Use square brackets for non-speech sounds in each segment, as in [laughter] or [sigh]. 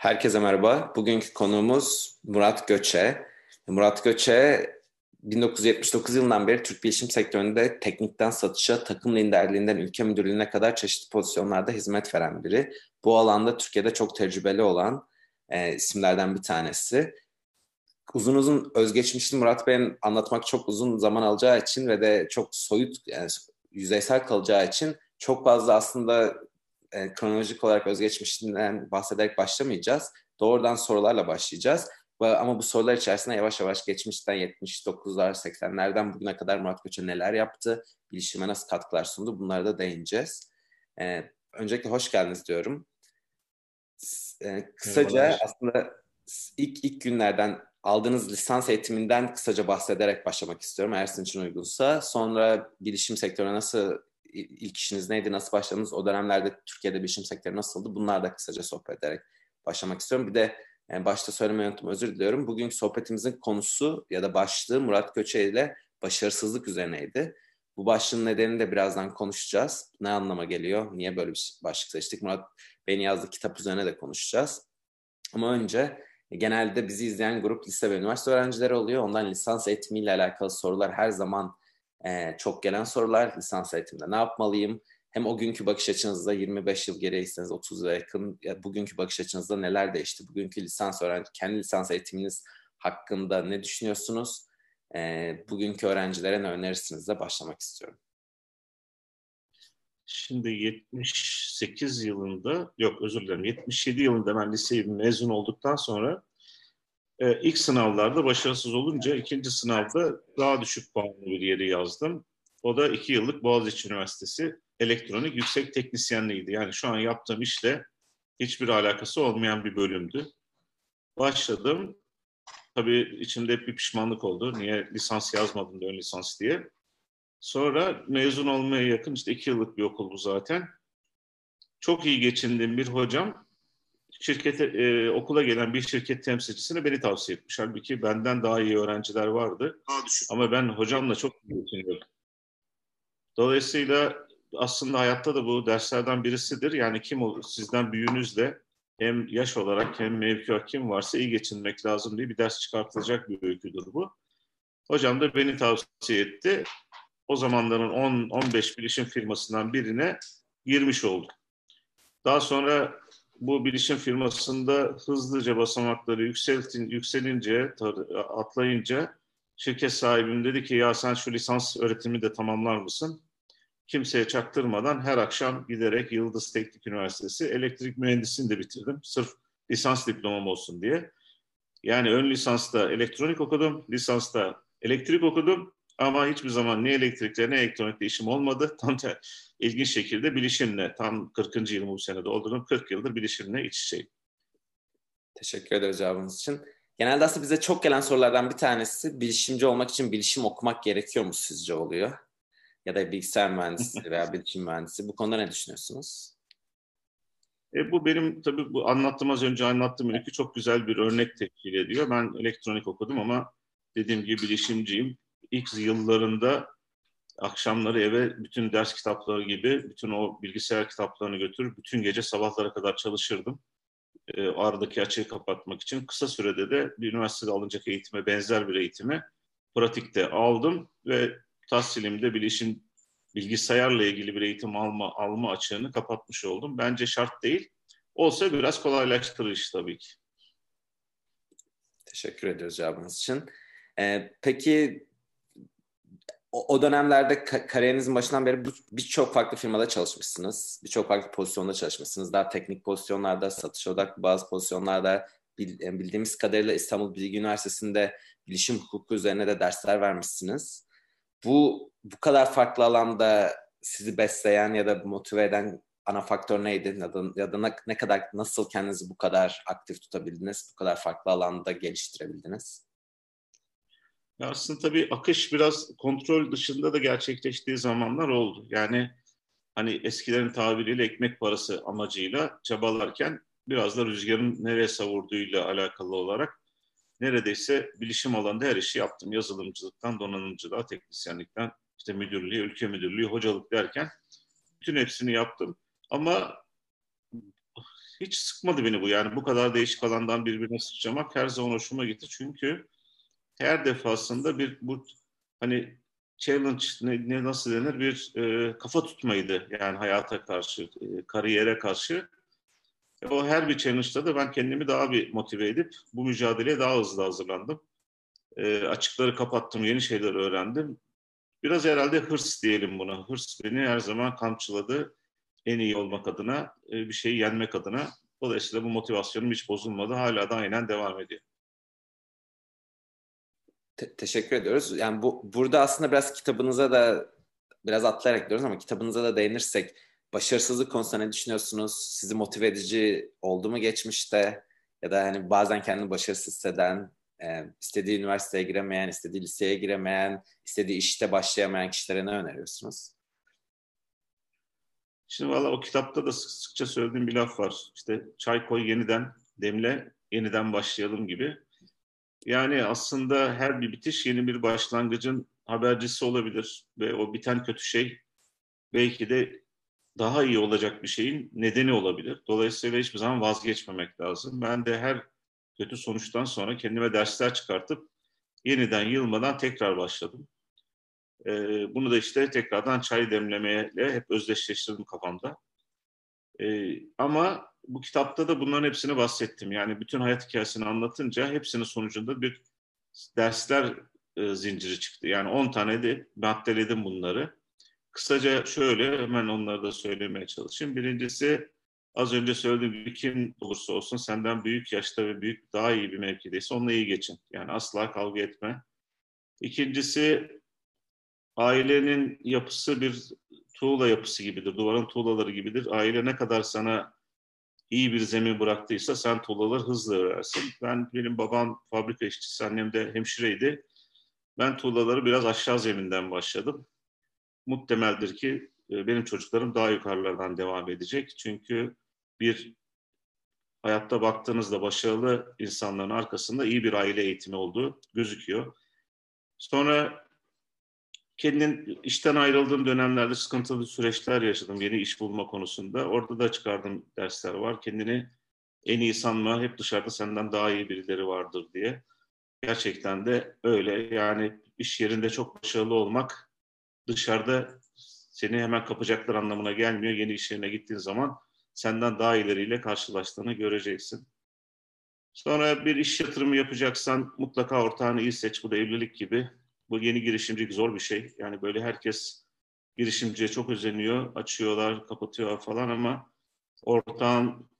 Herkese merhaba. Bugünkü konuğumuz Murat Göçe. Murat Göçe 1979 yılından beri Türk bilişim sektöründe teknikten satışa, takım liderliğinden ülke müdürlüğüne kadar çeşitli pozisyonlarda hizmet veren biri. Bu alanda Türkiye'de çok tecrübeli olan e, isimlerden bir tanesi. Uzun uzun özgeçmişini Murat Bey'in anlatmak çok uzun zaman alacağı için ve de çok soyut, yani yüzeysel kalacağı için çok fazla aslında e, kronolojik olarak özgeçmişinden bahsederek başlamayacağız. Doğrudan sorularla başlayacağız. Ama bu sorular içerisinde yavaş yavaş geçmişten 79'lar, 80'lerden bugüne kadar Murat Koç'a neler yaptı, bilişime nasıl katkılar sundu bunlara da değineceğiz. Ee, öncelikle hoş geldiniz diyorum. Ee, kısaca Merhabalar. aslında ilk ilk günlerden aldığınız lisans eğitiminden kısaca bahsederek başlamak istiyorum eğer sizin için uygunsa. Sonra bilişim sektörüne nasıl ilk işiniz neydi, nasıl başladınız, o dönemlerde Türkiye'de bilişim sektörü nasıldı bunlar da kısaca sohbet ederek başlamak istiyorum. Bir de yani başta söylemeyi unuttum özür diliyorum. Bugünkü sohbetimizin konusu ya da başlığı Murat Köçe ile başarısızlık üzerineydi. Bu başlığın nedenini de birazdan konuşacağız. Ne anlama geliyor? Niye böyle bir başlık seçtik? Murat Bey'in yazdığı kitap üzerine de konuşacağız. Ama önce genelde bizi izleyen grup lise ve üniversite öğrencileri oluyor. Ondan lisans eğitimiyle alakalı sorular her zaman e, çok gelen sorular. Lisans eğitimde ne yapmalıyım? hem o günkü bakış açınızda 25 yıl geriyseniz 30 yıla yakın ya bugünkü bakış açınızda neler değişti? Bugünkü lisans öğrenci, kendi lisans eğitiminiz hakkında ne düşünüyorsunuz? E, bugünkü öğrencilere ne önerirsiniz de başlamak istiyorum. Şimdi 78 yılında, yok özür dilerim 77 yılında ben liseyi mezun olduktan sonra e, ilk sınavlarda başarısız olunca ikinci sınavda daha düşük puanlı bir yeri yazdım. O da iki yıllık Boğaziçi Üniversitesi elektronik yüksek teknisyenliğiydi. Yani şu an yaptığım işle hiçbir alakası olmayan bir bölümdü. Başladım. Tabii içimde hep bir pişmanlık oldu. Niye lisans yazmadım da ön lisans diye. Sonra mezun olmaya yakın işte iki yıllık bir okul bu zaten. Çok iyi geçindiğim bir hocam şirkete e, okula gelen bir şirket temsilcisine beni tavsiye etmiş. Halbuki benden daha iyi öğrenciler vardı. Ama ben hocamla çok iyi geçiniyordum. Dolayısıyla aslında hayatta da bu derslerden birisidir. Yani kim olur sizden büyüğünüzle hem yaş olarak hem mevki kim varsa iyi geçinmek lazım diye bir ders çıkartılacak bir öyküdür bu. Hocam da beni tavsiye etti. O zamanların 10-15 bilişim firmasından birine girmiş oldum. Daha sonra bu bilişim firmasında hızlıca basamakları yükseltin, yükselince, atlayınca şirket sahibim dedi ki ya sen şu lisans öğretimi de tamamlar mısın? kimseye çaktırmadan her akşam giderek Yıldız Teknik Üniversitesi elektrik mühendisliğini de bitirdim. Sırf lisans diplomam olsun diye. Yani ön lisansta elektronik okudum, lisansta elektrik okudum ama hiçbir zaman ne elektrikle ne elektronikle işim olmadı. [laughs] Tam da ilginç şekilde bilişimle, tam 40. yılımı bu sene doldurdum. 40 yıldır bilişimle iç içeyim. Teşekkür ederiz cevabınız için. Genelde aslında bize çok gelen sorulardan bir tanesi bilişimci olmak için bilişim okumak gerekiyor mu sizce oluyor? ya da bilgisayar mühendisi veya [laughs] bilişim mühendisi. Bu konuda ne düşünüyorsunuz? E, bu benim tabii bu anlattığım az önce anlattığım ülke çok güzel bir örnek teşkil ediyor. Ben elektronik okudum ama dediğim gibi bilişimciyim. İlk yıllarında akşamları eve bütün ders kitapları gibi bütün o bilgisayar kitaplarını götürüp bütün gece sabahlara kadar çalışırdım. E, aradaki açığı kapatmak için. Kısa sürede de bir üniversitede alınacak eğitime benzer bir eğitimi pratikte aldım ve tahsilimde bilişim bilgisayarla ilgili bir eğitim alma alma açığını kapatmış oldum. Bence şart değil. Olsa biraz kolaylaştırır iş tabii ki. Teşekkür ediyoruz cevabınız için. Ee, peki o, dönemlerde ka- kariyerinizin başından beri birçok farklı firmada çalışmışsınız. Birçok farklı pozisyonda çalışmışsınız. Daha teknik pozisyonlarda, satış odaklı bazı pozisyonlarda bildiğimiz kadarıyla İstanbul Bilgi Üniversitesi'nde bilişim hukuku üzerine de dersler vermişsiniz bu bu kadar farklı alanda sizi besleyen ya da motive eden ana faktör neydi? Ya da, ya da ne kadar nasıl kendinizi bu kadar aktif tutabildiniz? Bu kadar farklı alanda geliştirebildiniz? Ya aslında tabii akış biraz kontrol dışında da gerçekleştiği zamanlar oldu. Yani hani eskilerin tabiriyle ekmek parası amacıyla çabalarken biraz da rüzgarın nereye savurduğuyla alakalı olarak neredeyse bilişim alanında her işi yaptım. Yazılımcılıktan, donanımcılığa, teknisyenlikten, işte müdürlüğü, ülke müdürlüğü, hocalık derken bütün hepsini yaptım. Ama hiç sıkmadı beni bu. Yani bu kadar değişik alandan birbirine sıçramak her zaman hoşuma gitti. Çünkü her defasında bir bu hani challenge ne, ne nasıl denir bir e, kafa tutmaydı yani hayata karşı, e, kariyere karşı. E, o her bir challenge'da da ben kendimi daha bir motive edip bu mücadeleye daha hızlı hazırlandım. E, açıkları kapattım, yeni şeyler öğrendim. Biraz herhalde hırs diyelim buna. Hırs beni her zaman kamçıladı. En iyi olmak adına, e, bir şeyi yenmek adına. Dolayısıyla bu motivasyonum hiç bozulmadı. Hala da aynen devam ediyor. Te- teşekkür ediyoruz. Yani bu burada aslında biraz kitabınıza da biraz atlayarak diyoruz ama kitabınıza da değinirsek başarısızlık konusunda ne düşünüyorsunuz? Sizi motive edici oldu mu geçmişte? Ya da hani bazen kendini başarısız hisseden, e, istediği üniversiteye giremeyen, istediği liseye giremeyen, istediği işte başlayamayan kişilere ne öneriyorsunuz? Şimdi valla o kitapta da sık sıkça söylediğim bir laf var. İşte çay koy yeniden demle, yeniden başlayalım gibi. Yani aslında her bir bitiş yeni bir başlangıcın habercisi olabilir ve o biten kötü şey belki de daha iyi olacak bir şeyin nedeni olabilir. Dolayısıyla hiçbir zaman vazgeçmemek lazım. Ben de her kötü sonuçtan sonra kendime dersler çıkartıp yeniden yılmadan tekrar başladım. Ee, bunu da işte tekrardan çay demlemeyle hep özdeşleştirdim kafamda. Ee, ama bu kitapta da bunların hepsini bahsettim. Yani bütün hayat hikayesini anlatınca hepsinin sonucunda bir dersler e, zinciri çıktı. Yani 10 tane de maddeledim bunları. Kısaca şöyle hemen onları da söylemeye çalışayım. Birincisi az önce söylediğim gibi kim olursa olsun senden büyük yaşta ve büyük daha iyi bir mevkideyse onunla iyi geçin. Yani asla kavga etme. İkincisi ailenin yapısı bir tuğla yapısı gibidir. Duvarın tuğlaları gibidir. Aile ne kadar sana iyi bir zemin bıraktıysa sen tuğlaları hızlı örersin. Ben benim babam fabrika işçisi, annem de hemşireydi. Ben tuğlaları biraz aşağı zeminden başladım. Muhtemeldir ki e, benim çocuklarım daha yukarılardan devam edecek. Çünkü bir hayatta baktığınızda başarılı insanların arkasında iyi bir aile eğitimi olduğu gözüküyor. Sonra kendin işten ayrıldığım dönemlerde sıkıntılı süreçler yaşadım yeni iş bulma konusunda. Orada da çıkardığım dersler var. Kendini en iyi sanma, hep dışarıda senden daha iyi birileri vardır diye. Gerçekten de öyle. Yani iş yerinde çok başarılı olmak dışarıda seni hemen kapacaklar anlamına gelmiyor. Yeni iş yerine gittiğin zaman senden daha ileriyle karşılaştığını göreceksin. Sonra bir iş yatırımı yapacaksan mutlaka ortağını iyi seç. Bu da evlilik gibi. Bu yeni girişimcilik zor bir şey. Yani böyle herkes girişimciye çok özeniyor. Açıyorlar, kapatıyorlar falan ama ortağın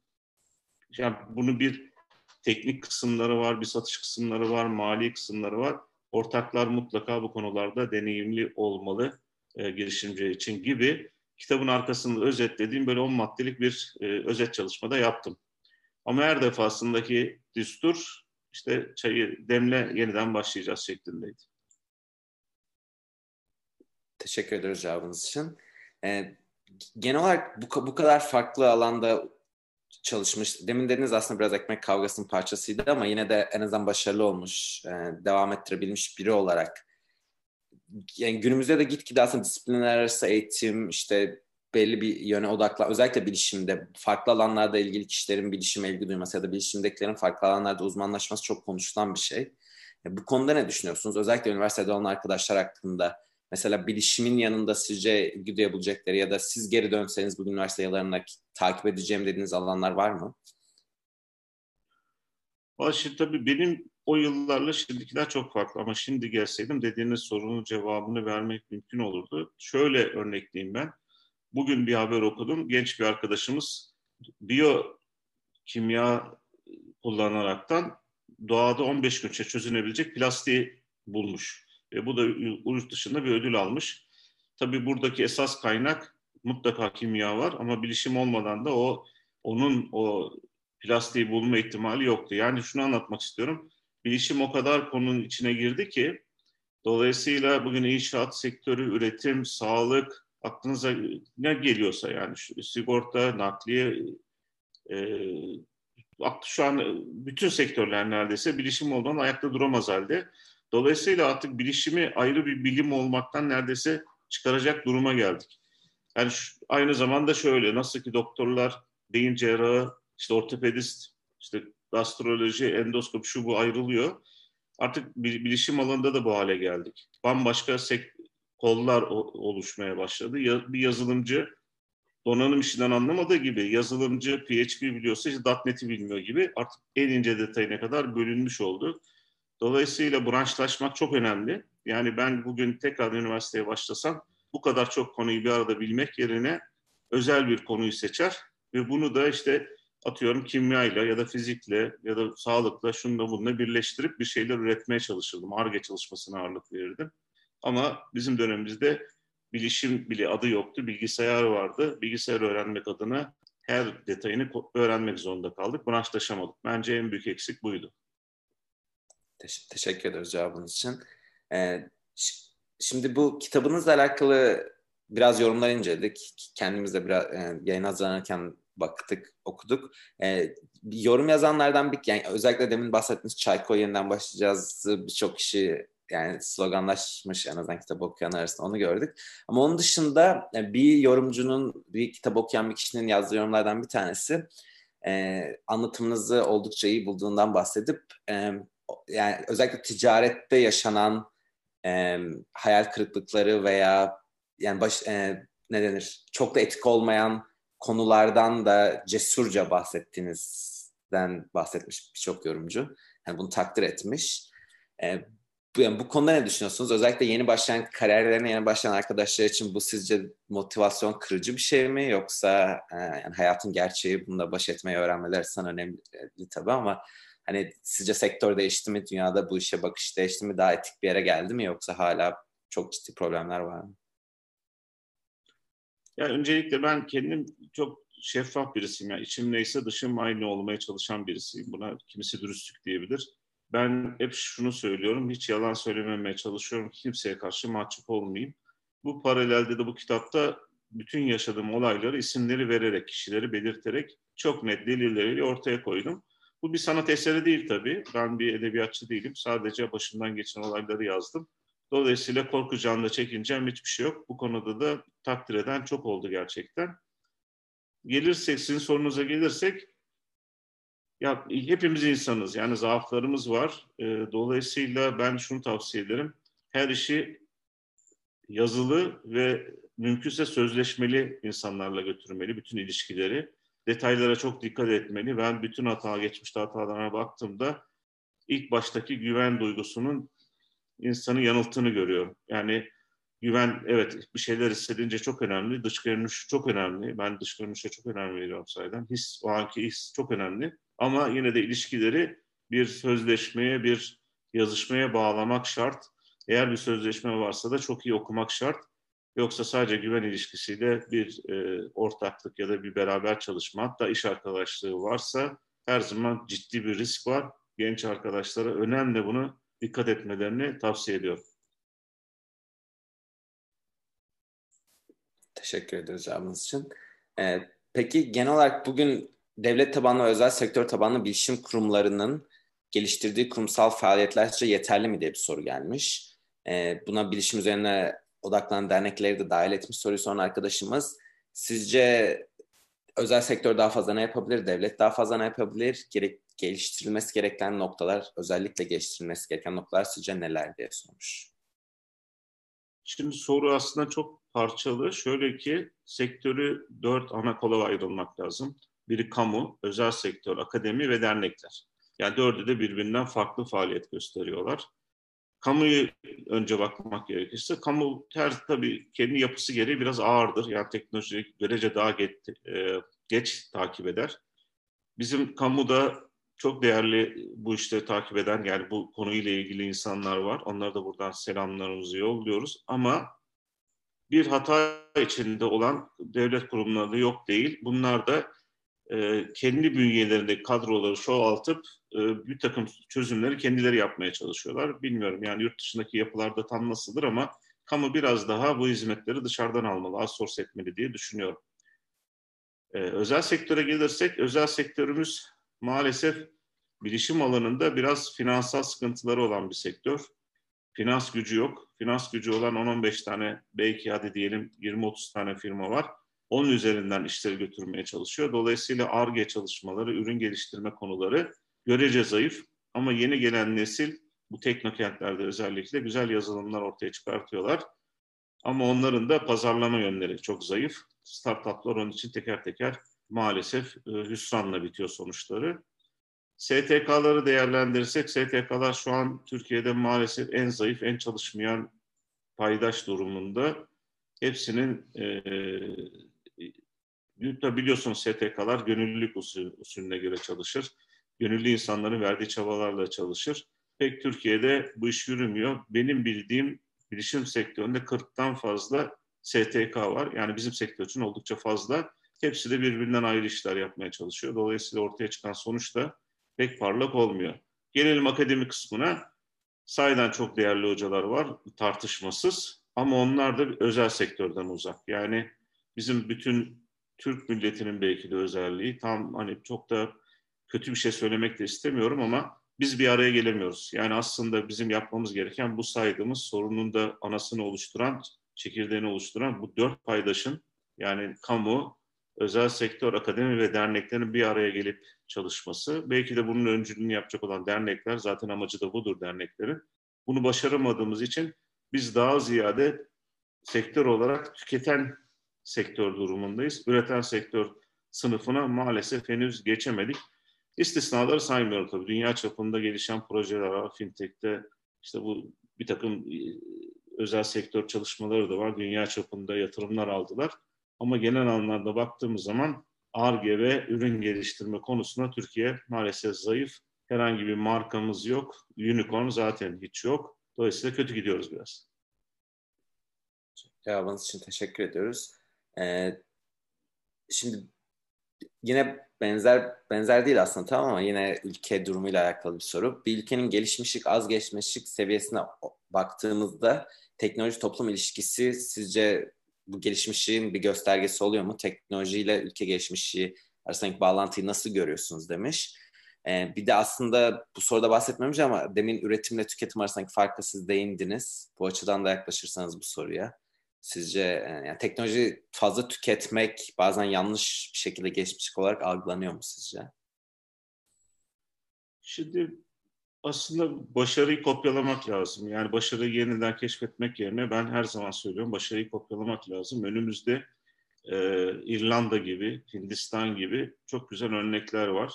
yani bunun bir teknik kısımları var, bir satış kısımları var, mali kısımları var. Ortaklar mutlaka bu konularda deneyimli olmalı e, girişimci için gibi kitabın arkasında özetlediğim böyle 10 maddelik bir e, özet çalışmada yaptım. Ama her defasındaki düstur işte çayı demle yeniden başlayacağız şeklindeydi. Teşekkür ederiz cevabınız için. Ee, genel olarak bu, bu kadar farklı alanda çalışmış. Demin dediniz aslında biraz ekmek kavgasının parçasıydı ama yine de en azından başarılı olmuş, e, devam ettirebilmiş biri olarak. Yani günümüzde de gitgide aslında disiplinler arası eğitim, işte belli bir yöne odaklan, özellikle bilişimde farklı alanlarda ilgili kişilerin bilişime ilgi duyması ya da bilişimdekilerin farklı alanlarda uzmanlaşması çok konuşulan bir şey. E, bu konuda ne düşünüyorsunuz? Özellikle üniversitede olan arkadaşlar hakkında mesela bilişimin yanında sizce ilgi duyabilecekleri ya da siz geri dönseniz bugün üniversite yıllarına takip edeceğim dediğiniz alanlar var mı? Şimdi tabii benim o yıllarla şimdikiler çok farklı ama şimdi gelseydim dediğiniz sorunun cevabını vermek mümkün olurdu. Şöyle örnekleyeyim ben. Bugün bir haber okudum. Genç bir arkadaşımız biyo kimya kullanaraktan doğada 15 gün çözünebilecek plastiği bulmuş. E, bu da yurt dışında bir ödül almış. Tabii buradaki esas kaynak mutlaka kimya var ama bilişim olmadan da o onun o plastiği bulma ihtimali yoktu. Yani şunu anlatmak istiyorum. Bilişim o kadar konunun içine girdi ki dolayısıyla bugün inşaat sektörü, üretim, sağlık aklınıza ne geliyorsa yani şu, sigorta, nakliye e, şu an bütün sektörler neredeyse bilişim olduğundan ayakta duramaz halde. Dolayısıyla artık bilişimi ayrı bir bilim olmaktan neredeyse çıkaracak duruma geldik. Yani şu, aynı zamanda şöyle nasıl ki doktorlar beyin cerrahı işte ortopedist, işte gastroloji, endoskop şu bu ayrılıyor. Artık bilişim alanında da bu hale geldik. Bambaşka kollar oluşmaya başladı. Ya, bir yazılımcı donanım işinden anlamadığı gibi yazılımcı PHP biliyorsa işte .NET'i bilmiyor gibi artık en ince detayına kadar bölünmüş oldu. Dolayısıyla branşlaşmak çok önemli. Yani ben bugün tekrar üniversiteye başlasam bu kadar çok konuyu bir arada bilmek yerine özel bir konuyu seçer ve bunu da işte atıyorum kimyayla ya da fizikle ya da sağlıkla şununla bununla birleştirip bir şeyler üretmeye çalışırdım. ARGE çalışmasına ağırlık verirdim. Ama bizim dönemimizde bilişim bile adı yoktu. Bilgisayar vardı. Bilgisayar öğrenmek adına her detayını öğrenmek zorunda kaldık. Branşlaşamadık. Bence en büyük eksik buydu. Teşekkür ederiz cevabınız için. Ee, şimdi bu kitabınızla alakalı biraz yorumlar inceledik. Kendimiz de biraz e, yayın hazırlanırken baktık, okuduk. E, yorum yazanlardan bir, yani özellikle demin bahsettiğiniz Çayko yeniden başlayacağız birçok kişi yani sloganlaşmış en azından kitap okuyan arasında onu gördük. Ama onun dışında bir yorumcunun, bir kitap okuyan bir kişinin yazdığı yorumlardan bir tanesi e, anlatımınızı oldukça iyi bulduğundan bahsedip e, yani özellikle ticarette yaşanan e, hayal kırıklıkları veya yani baş, e, ne denir çok da etik olmayan konulardan da cesurca bahsettiğinizden bahsetmiş birçok yorumcu. Yani bunu takdir etmiş. E, bu, yani bu konuda ne düşünüyorsunuz? Özellikle yeni başlayan kariyerlerine yeni başlayan arkadaşlar için bu sizce motivasyon kırıcı bir şey mi? Yoksa e, yani hayatın gerçeği bununla baş etmeyi öğrenmeleri sana önemli tabii ama hani sizce sektör değişti mi? Dünyada bu işe bakış değişti mi? Daha etik bir yere geldi mi? Yoksa hala çok ciddi problemler var mı? Yani öncelikle ben kendim çok şeffaf birisiyim. Yani içim neyse dışım aynı olmaya çalışan birisiyim. Buna kimisi dürüstlük diyebilir. Ben hep şunu söylüyorum. Hiç yalan söylememeye çalışıyorum. Kimseye karşı mahcup olmayayım. Bu paralelde de bu kitapta bütün yaşadığım olayları isimleri vererek, kişileri belirterek çok net delilleriyle ortaya koydum. Bu bir sanat eseri değil tabii. Ben bir edebiyatçı değilim. Sadece başımdan geçen olayları yazdım. Dolayısıyla korkacağım da çekineceğim hiçbir şey yok. Bu konuda da takdir eden çok oldu gerçekten. Gelirsek, sizin sorunuza gelirsek, ya hepimiz insanız. Yani zaaflarımız var. E, dolayısıyla ben şunu tavsiye ederim. Her işi yazılı ve mümkünse sözleşmeli insanlarla götürmeli. Bütün ilişkileri. Detaylara çok dikkat etmeli. Ben bütün hata, geçmişte hatalarına baktığımda ilk baştaki güven duygusunun insanı yanılttığını görüyorum. Yani güven evet bir şeyler hissedince çok önemli. Dış görünüş çok önemli. Ben dış görünüşe çok önem veriyorum sayeden. His, o anki his çok önemli. Ama yine de ilişkileri bir sözleşmeye, bir yazışmaya bağlamak şart. Eğer bir sözleşme varsa da çok iyi okumak şart. Yoksa sadece güven ilişkisiyle bir e, ortaklık ya da bir beraber çalışma hatta iş arkadaşlığı varsa her zaman ciddi bir risk var. Genç arkadaşlara önemli bunu dikkat etmelerini tavsiye ediyorum. Teşekkür ederiz cevabınız için. Ee, peki genel olarak bugün devlet tabanlı özel sektör tabanlı bilişim kurumlarının geliştirdiği kurumsal faaliyetler yeterli mi diye bir soru gelmiş. Ee, buna bilişim üzerine odaklanan dernekleri de dahil etmiş soruyu soran arkadaşımız. Sizce özel sektör daha fazla ne yapabilir, devlet daha fazla ne yapabilir, gerek, geliştirilmesi gereken noktalar, özellikle geliştirilmesi gereken noktalar sizce neler diye sormuş. Şimdi soru aslında çok parçalı. Şöyle ki sektörü dört ana kola ayrılmak lazım. Biri kamu, özel sektör, akademi ve dernekler. Yani dördü de birbirinden farklı faaliyet gösteriyorlar. Kamuyu önce bakmak gerekirse, kamu her tabii kendi yapısı gereği biraz ağırdır. Yani teknolojik görece daha geç, e, geç takip eder. Bizim kamuda çok değerli bu işte takip eden yani bu konuyla ilgili insanlar var. Onlara da buradan selamlarımızı yolluyoruz. Ama bir hata içinde olan devlet kurumları yok değil. Bunlar da e, kendi bünyelerinde kadroları çoğaltıp e, bir takım çözümleri kendileri yapmaya çalışıyorlar. Bilmiyorum yani yurt dışındaki yapılarda tam nasıldır ama kamu biraz daha bu hizmetleri dışarıdan almalı, outsource etmeli diye düşünüyorum. E, özel sektöre gelirsek, özel sektörümüz maalesef bilişim alanında biraz finansal sıkıntıları olan bir sektör. Finans gücü yok. Finans gücü olan 10-15 tane belki hadi diyelim 20-30 tane firma var. Onun üzerinden işleri götürmeye çalışıyor. Dolayısıyla ARGE çalışmaları, ürün geliştirme konuları görece zayıf ama yeni gelen nesil bu teknokentlerde özellikle güzel yazılımlar ortaya çıkartıyorlar. Ama onların da pazarlama yönleri çok zayıf. Startuplar onun için teker teker maalesef e, hüsranla bitiyor sonuçları. STK'ları değerlendirirsek, STK'lar şu an Türkiye'de maalesef en zayıf, en çalışmayan paydaş durumunda. Hepsinin e, biliyorsunuz STK'lar gönüllülük usul, usulüne göre çalışır. Gönüllü insanların verdiği çabalarla çalışır. Pek Türkiye'de bu iş yürümüyor. Benim bildiğim bilişim sektöründe 40'tan fazla STK var. Yani bizim sektör için oldukça fazla. Hepsi de birbirinden ayrı işler yapmaya çalışıyor. Dolayısıyla ortaya çıkan sonuç da pek parlak olmuyor. Gelelim akademi kısmına. Sayeden çok değerli hocalar var tartışmasız ama onlar da özel sektörden uzak. Yani bizim bütün Türk milletinin belki de özelliği tam hani çok da kötü bir şey söylemek de istemiyorum ama biz bir araya gelemiyoruz. Yani aslında bizim yapmamız gereken bu saydığımız sorunun da anasını oluşturan, çekirdeğini oluşturan bu dört paydaşın yani kamu, özel sektör, akademi ve derneklerin bir araya gelip çalışması. Belki de bunun öncülüğünü yapacak olan dernekler, zaten amacı da budur derneklerin. Bunu başaramadığımız için biz daha ziyade sektör olarak tüketen sektör durumundayız. Üreten sektör sınıfına maalesef henüz geçemedik. İstisnaları saymıyorum tabii. Dünya çapında gelişen projeler var. Fintech'te işte bu bir takım e, özel sektör çalışmaları da var. Dünya çapında yatırımlar aldılar. Ama genel anlamda baktığımız zaman ARGE ve ürün geliştirme konusunda Türkiye maalesef zayıf. Herhangi bir markamız yok. Unicorn zaten hiç yok. Dolayısıyla kötü gidiyoruz biraz. Cevabınız için teşekkür ediyoruz. Ee, şimdi yine benzer benzer değil aslında tamam ama yine ülke durumuyla alakalı bir soru. Bir ülkenin gelişmişlik az gelişmişlik seviyesine baktığımızda teknoloji toplum ilişkisi sizce bu gelişmişliğin bir göstergesi oluyor mu? Teknolojiyle ülke gelişmişliği arasındaki bağlantıyı nasıl görüyorsunuz demiş. Ee, bir de aslında bu soruda bahsetmemiş ama demin üretimle tüketim arasındaki farkı siz değindiniz. Bu açıdan da yaklaşırsanız bu soruya. Sizce e, yani teknoloji fazla tüketmek bazen yanlış bir şekilde geçmişlik olarak algılanıyor mu sizce? Şimdi aslında başarıyı kopyalamak lazım. Yani başarıyı yeniden keşfetmek yerine ben her zaman söylüyorum başarıyı kopyalamak lazım. Önümüzde e, İrlanda gibi, Hindistan gibi çok güzel örnekler var.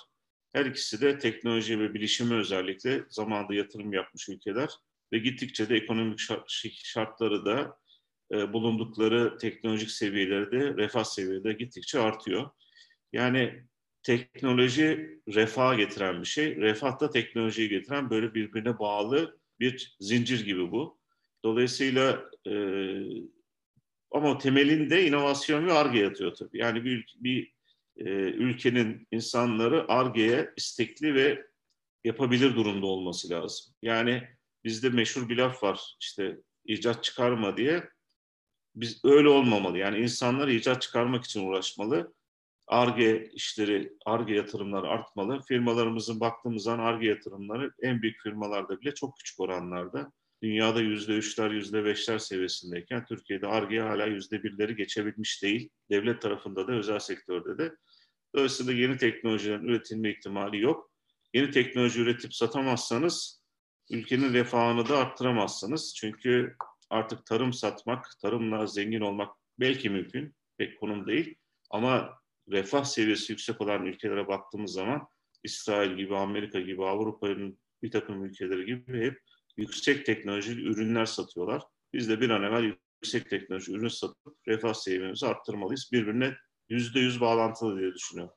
Her ikisi de teknoloji ve bilişime özellikle zamanında yatırım yapmış ülkeler ve gittikçe de ekonomik şartları da e, bulundukları teknolojik seviyeleri de refah seviyede gittikçe artıyor. Yani teknoloji refah getiren bir şey. Refah da teknolojiyi getiren böyle birbirine bağlı bir zincir gibi bu. Dolayısıyla e, ama temelinde inovasyon ve arge yatıyor tabii. Yani bir, bir e, ülkenin insanları argeye istekli ve yapabilir durumda olması lazım. Yani bizde meşhur bir laf var işte icat çıkarma diye. Biz öyle olmamalı. Yani insanlar icat çıkarmak için uğraşmalı. ARGE işleri, ARGE yatırımları artmalı. Firmalarımızın baktığımız zaman ARGE yatırımları en büyük firmalarda bile çok küçük oranlarda. Dünyada yüzde üçler, yüzde beşler seviyesindeyken Türkiye'de ARGE hala yüzde birleri geçebilmiş değil. Devlet tarafında da özel sektörde de. Dolayısıyla yeni teknolojilerin üretilme ihtimali yok. Yeni teknoloji üretip satamazsanız ülkenin refahını da arttıramazsınız. Çünkü artık tarım satmak, tarımla zengin olmak belki mümkün, pek konum değil. Ama refah seviyesi yüksek olan ülkelere baktığımız zaman İsrail gibi, Amerika gibi, Avrupa'nın bir takım ülkeleri gibi hep yüksek teknolojili ürünler satıyorlar. Biz de bir an evvel yüksek teknoloji ürün satıp refah seviyemizi arttırmalıyız. Birbirine yüzde yüz bağlantılı diye düşünüyorum.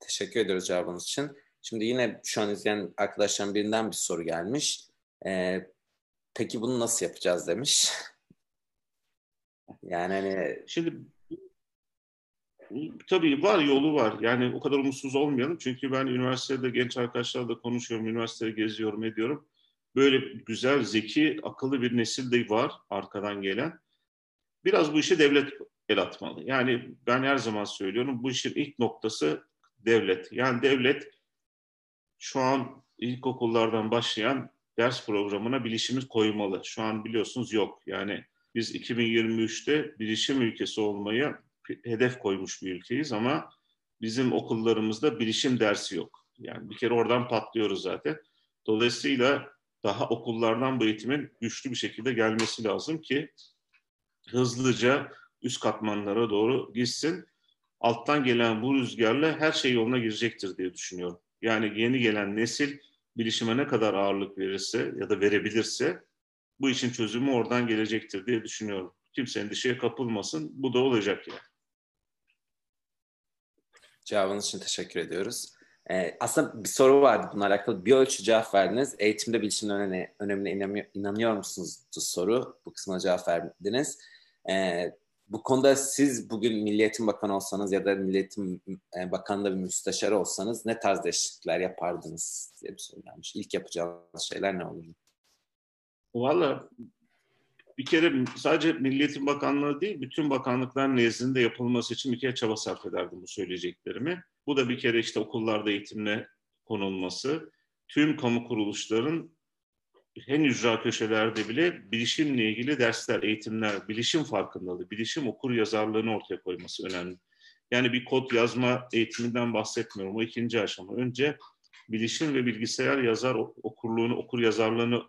Teşekkür ediyoruz cevabınız için. Şimdi yine şu an izleyen arkadaşların birinden bir soru gelmiş. Ee, peki bunu nasıl yapacağız demiş. [laughs] yani hani... Şimdi tabii var yolu var. Yani o kadar umutsuz olmayalım. Çünkü ben üniversitede genç arkadaşlarla konuşuyorum, üniversitede geziyorum, ediyorum. Böyle güzel, zeki, akıllı bir nesil de var arkadan gelen. Biraz bu işe devlet el atmalı. Yani ben her zaman söylüyorum bu işin ilk noktası devlet. Yani devlet şu an ilkokullardan başlayan ders programına bilişimiz koymalı. Şu an biliyorsunuz yok. Yani Biz 2023'te bilişim ülkesi olmayı hedef koymuş bir ülkeyiz ama bizim okullarımızda bilişim dersi yok. Yani bir kere oradan patlıyoruz zaten. Dolayısıyla daha okullardan bu eğitimin güçlü bir şekilde gelmesi lazım ki hızlıca üst katmanlara doğru gitsin. Alttan gelen bu rüzgarla her şey yoluna girecektir diye düşünüyorum. Yani yeni gelen nesil bilişime ne kadar ağırlık verirse ya da verebilirse bu işin çözümü oradan gelecektir diye düşünüyorum. Kimse endişeye kapılmasın. Bu da olacak yani. Cevabınız için teşekkür ediyoruz. Ee, aslında bir soru vardı bununla alakalı. Bir ölçü cevap verdiniz. Eğitimde bilişimin önemine, önemine inanıyor, inanıyor musunuz soru. Bu kısmına cevap verdiniz. Ee, bu konuda siz bugün Milliyetin Bakanı olsanız ya da Milliyetin e, Bakanı'nda bir müsteşar olsanız ne tarz değişiklikler yapardınız diye bir soru gelmiş. İlk yapacağınız şeyler ne olurdu? Valla bir kere sadece Milliyetin Bakanlığı değil, bütün bakanlıkların nezdinde yapılması için bir kere çaba sarf ederdim bu söyleyeceklerimi. Bu da bir kere işte okullarda eğitimle konulması, tüm kamu kuruluşların en ücra köşelerde bile bilişimle ilgili dersler, eğitimler, bilişim farkındalığı, bilişim okur yazarlığını ortaya koyması önemli. Yani bir kod yazma eğitiminden bahsetmiyorum. O ikinci aşama. Önce bilişim ve bilgisayar yazar okurluğunu, okur yazarlığını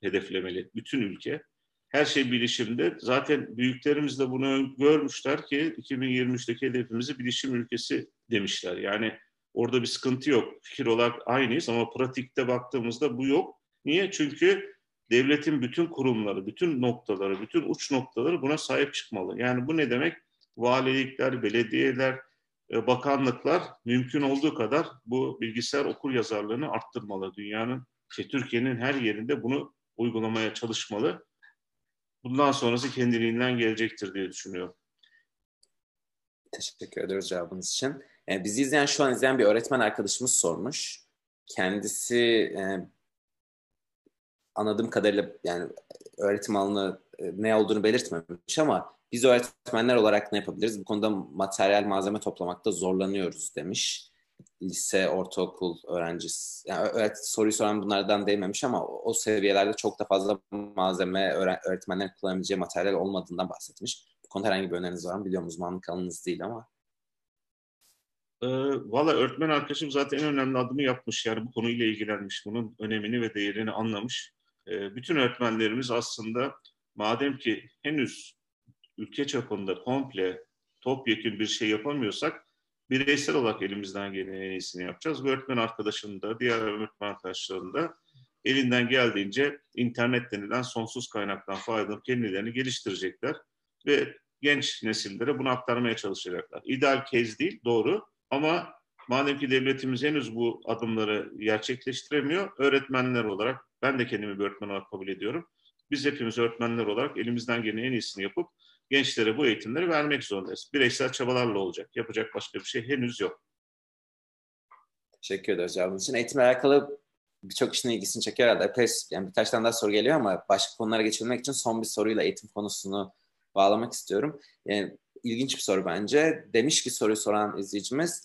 hedeflemeli bütün ülke. Her şey bilişimde. Zaten büyüklerimiz de bunu görmüşler ki 2023'teki hedefimizi bilişim ülkesi demişler. Yani orada bir sıkıntı yok. Fikir olarak aynıyız ama pratikte baktığımızda bu yok. Niye? Çünkü devletin bütün kurumları, bütün noktaları, bütün uç noktaları buna sahip çıkmalı. Yani bu ne demek? Valilikler, belediyeler, e, bakanlıklar mümkün olduğu kadar bu bilgisayar okur yazarlığını arttırmalı. Dünyanın, şey, Türkiye'nin her yerinde bunu uygulamaya çalışmalı. Bundan sonrası kendiliğinden gelecektir diye düşünüyorum. Teşekkür ederiz cevabınız için. E, bizi izleyen, şu an izleyen bir öğretmen arkadaşımız sormuş. Kendisi e, anladığım kadarıyla yani öğretim alanı e, ne olduğunu belirtmemiş ama biz öğretmenler olarak ne yapabiliriz? Bu konuda materyal malzeme toplamakta zorlanıyoruz demiş. Lise, ortaokul öğrencisi. Yani evet, soruyu soran bunlardan değmemiş ama o, seviyelerde çok da fazla malzeme öğretmenlerin kullanabileceği materyal olmadığından bahsetmiş. Bu konuda herhangi bir öneriniz var mı? Biliyorum uzmanlık alanınız değil ama. E, Valla öğretmen arkadaşım zaten en önemli adımı yapmış. Yani bu konuyla ilgilenmiş. Bunun önemini ve değerini anlamış. E, bütün öğretmenlerimiz aslında madem ki henüz ülke çapında komple topyekun bir şey yapamıyorsak bireysel olarak elimizden gelen en iyisini yapacağız. Bu öğretmen arkadaşının da diğer öğretmen arkadaşlarının da elinden geldiğince internet denilen sonsuz kaynaktan faydalanıp kendilerini geliştirecekler ve genç nesillere bunu aktarmaya çalışacaklar. İdeal kez değil, doğru ama madem ki devletimiz henüz bu adımları gerçekleştiremiyor, öğretmenler olarak, ben de kendimi bir öğretmen olarak kabul ediyorum. Biz hepimiz öğretmenler olarak elimizden gelen en iyisini yapıp gençlere bu eğitimleri vermek zorundayız. Bireysel çabalarla olacak. Yapacak başka bir şey henüz yok. Teşekkür ederiz cevabınız için. Eğitimle alakalı birçok kişinin ilgisini çekiyor herhalde. Epey, yani birkaç tane daha soru geliyor ama başka konulara geçilmek için son bir soruyla eğitim konusunu bağlamak istiyorum. Yani, ilginç bir soru bence. Demiş ki soruyu soran izleyicimiz,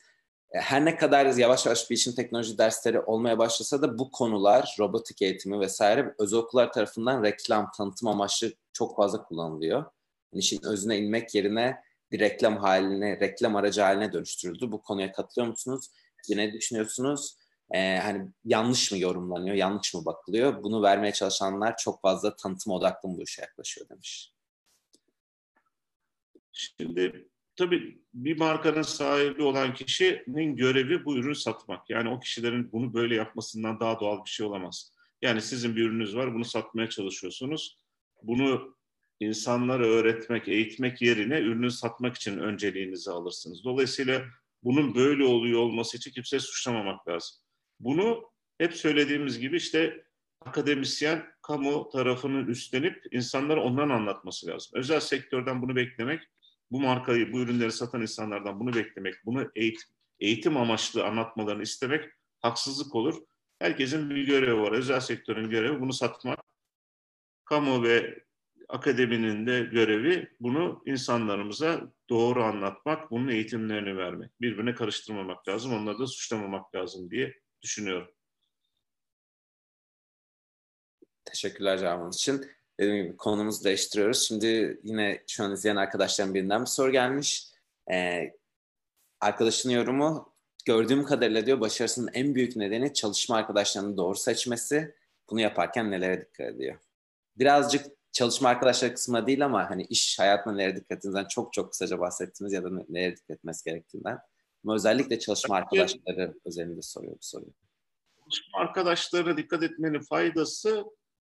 her ne kadar yavaş yavaş bilişim teknoloji dersleri olmaya başlasa da bu konular, robotik eğitimi vesaire özel okullar tarafından reklam, tanıtım amaçlı çok fazla kullanılıyor. Yani işin özüne inmek yerine bir reklam haline, reklam aracı haline dönüştürüldü. Bu konuya katılıyor musunuz? Ne düşünüyorsunuz? Ee, hani yanlış mı yorumlanıyor, yanlış mı bakılıyor? Bunu vermeye çalışanlar çok fazla tanıtım odaklı bu işe yaklaşıyor demiş. Şimdi tabii bir markanın sahibi olan kişinin görevi bu ürünü satmak. Yani o kişilerin bunu böyle yapmasından daha doğal bir şey olamaz. Yani sizin bir ürününüz var, bunu satmaya çalışıyorsunuz. Bunu insanlara öğretmek, eğitmek yerine ürünü satmak için önceliğinizi alırsınız. Dolayısıyla bunun böyle oluyor olması için kimse suçlamamak lazım. Bunu hep söylediğimiz gibi işte akademisyen kamu tarafının üstlenip insanlara ondan anlatması lazım. Özel sektörden bunu beklemek bu markayı, bu ürünleri satan insanlardan bunu beklemek, bunu eğitim, eğitim amaçlı anlatmalarını istemek haksızlık olur. Herkesin bir görevi var. Özel sektörün görevi bunu satmak. Kamu ve akademinin de görevi bunu insanlarımıza doğru anlatmak, bunun eğitimlerini vermek. Birbirine karıştırmamak lazım, onları da suçlamamak lazım diye düşünüyorum. Teşekkürler cevabınız için. Dediğim gibi konumuzu değiştiriyoruz. Şimdi yine şu an izleyen arkadaşlarım birinden bir soru gelmiş. Ee, arkadaşının yorumu gördüğüm kadarıyla diyor başarısının en büyük nedeni çalışma arkadaşlarını doğru seçmesi. Bunu yaparken nelere dikkat ediyor? Birazcık çalışma arkadaşları kısmına değil ama hani iş hayatına nelere dikkat ettiğinizden çok çok kısaca bahsettiniz ya da nelere dikkat etmesi gerektiğinden. Ama özellikle çalışma arkadaşları özelinde soruyor bu soruyu. Çalışma arkadaşlarına dikkat etmenin faydası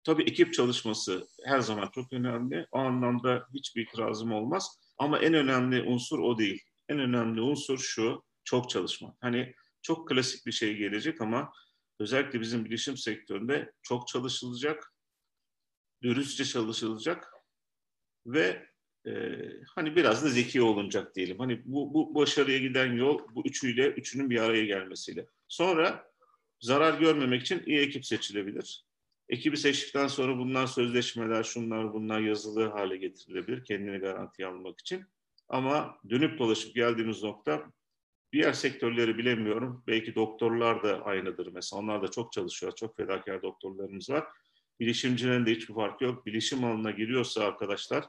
tabii ekip çalışması her zaman çok önemli. O anlamda hiçbir itirazım olmaz. Ama en önemli unsur o değil. En önemli unsur şu, çok çalışma. Hani çok klasik bir şey gelecek ama özellikle bizim bilişim sektöründe çok çalışılacak, dürüstçe çalışılacak ve e, hani biraz da zeki olunacak diyelim. Hani bu, bu başarıya giden yol bu üçüyle, üçünün bir araya gelmesiyle. Sonra zarar görmemek için iyi ekip seçilebilir. Ekibi seçtikten sonra bunlar sözleşmeler, şunlar bunlar yazılı hale getirilebilir kendini garantiye almak için. Ama dönüp dolaşıp geldiğimiz nokta diğer sektörleri bilemiyorum. Belki doktorlar da aynıdır mesela. Onlar da çok çalışıyor. Çok fedakar doktorlarımız var. Bilişimcilerin de hiçbir farkı yok. Bilişim alanına giriyorsa arkadaşlar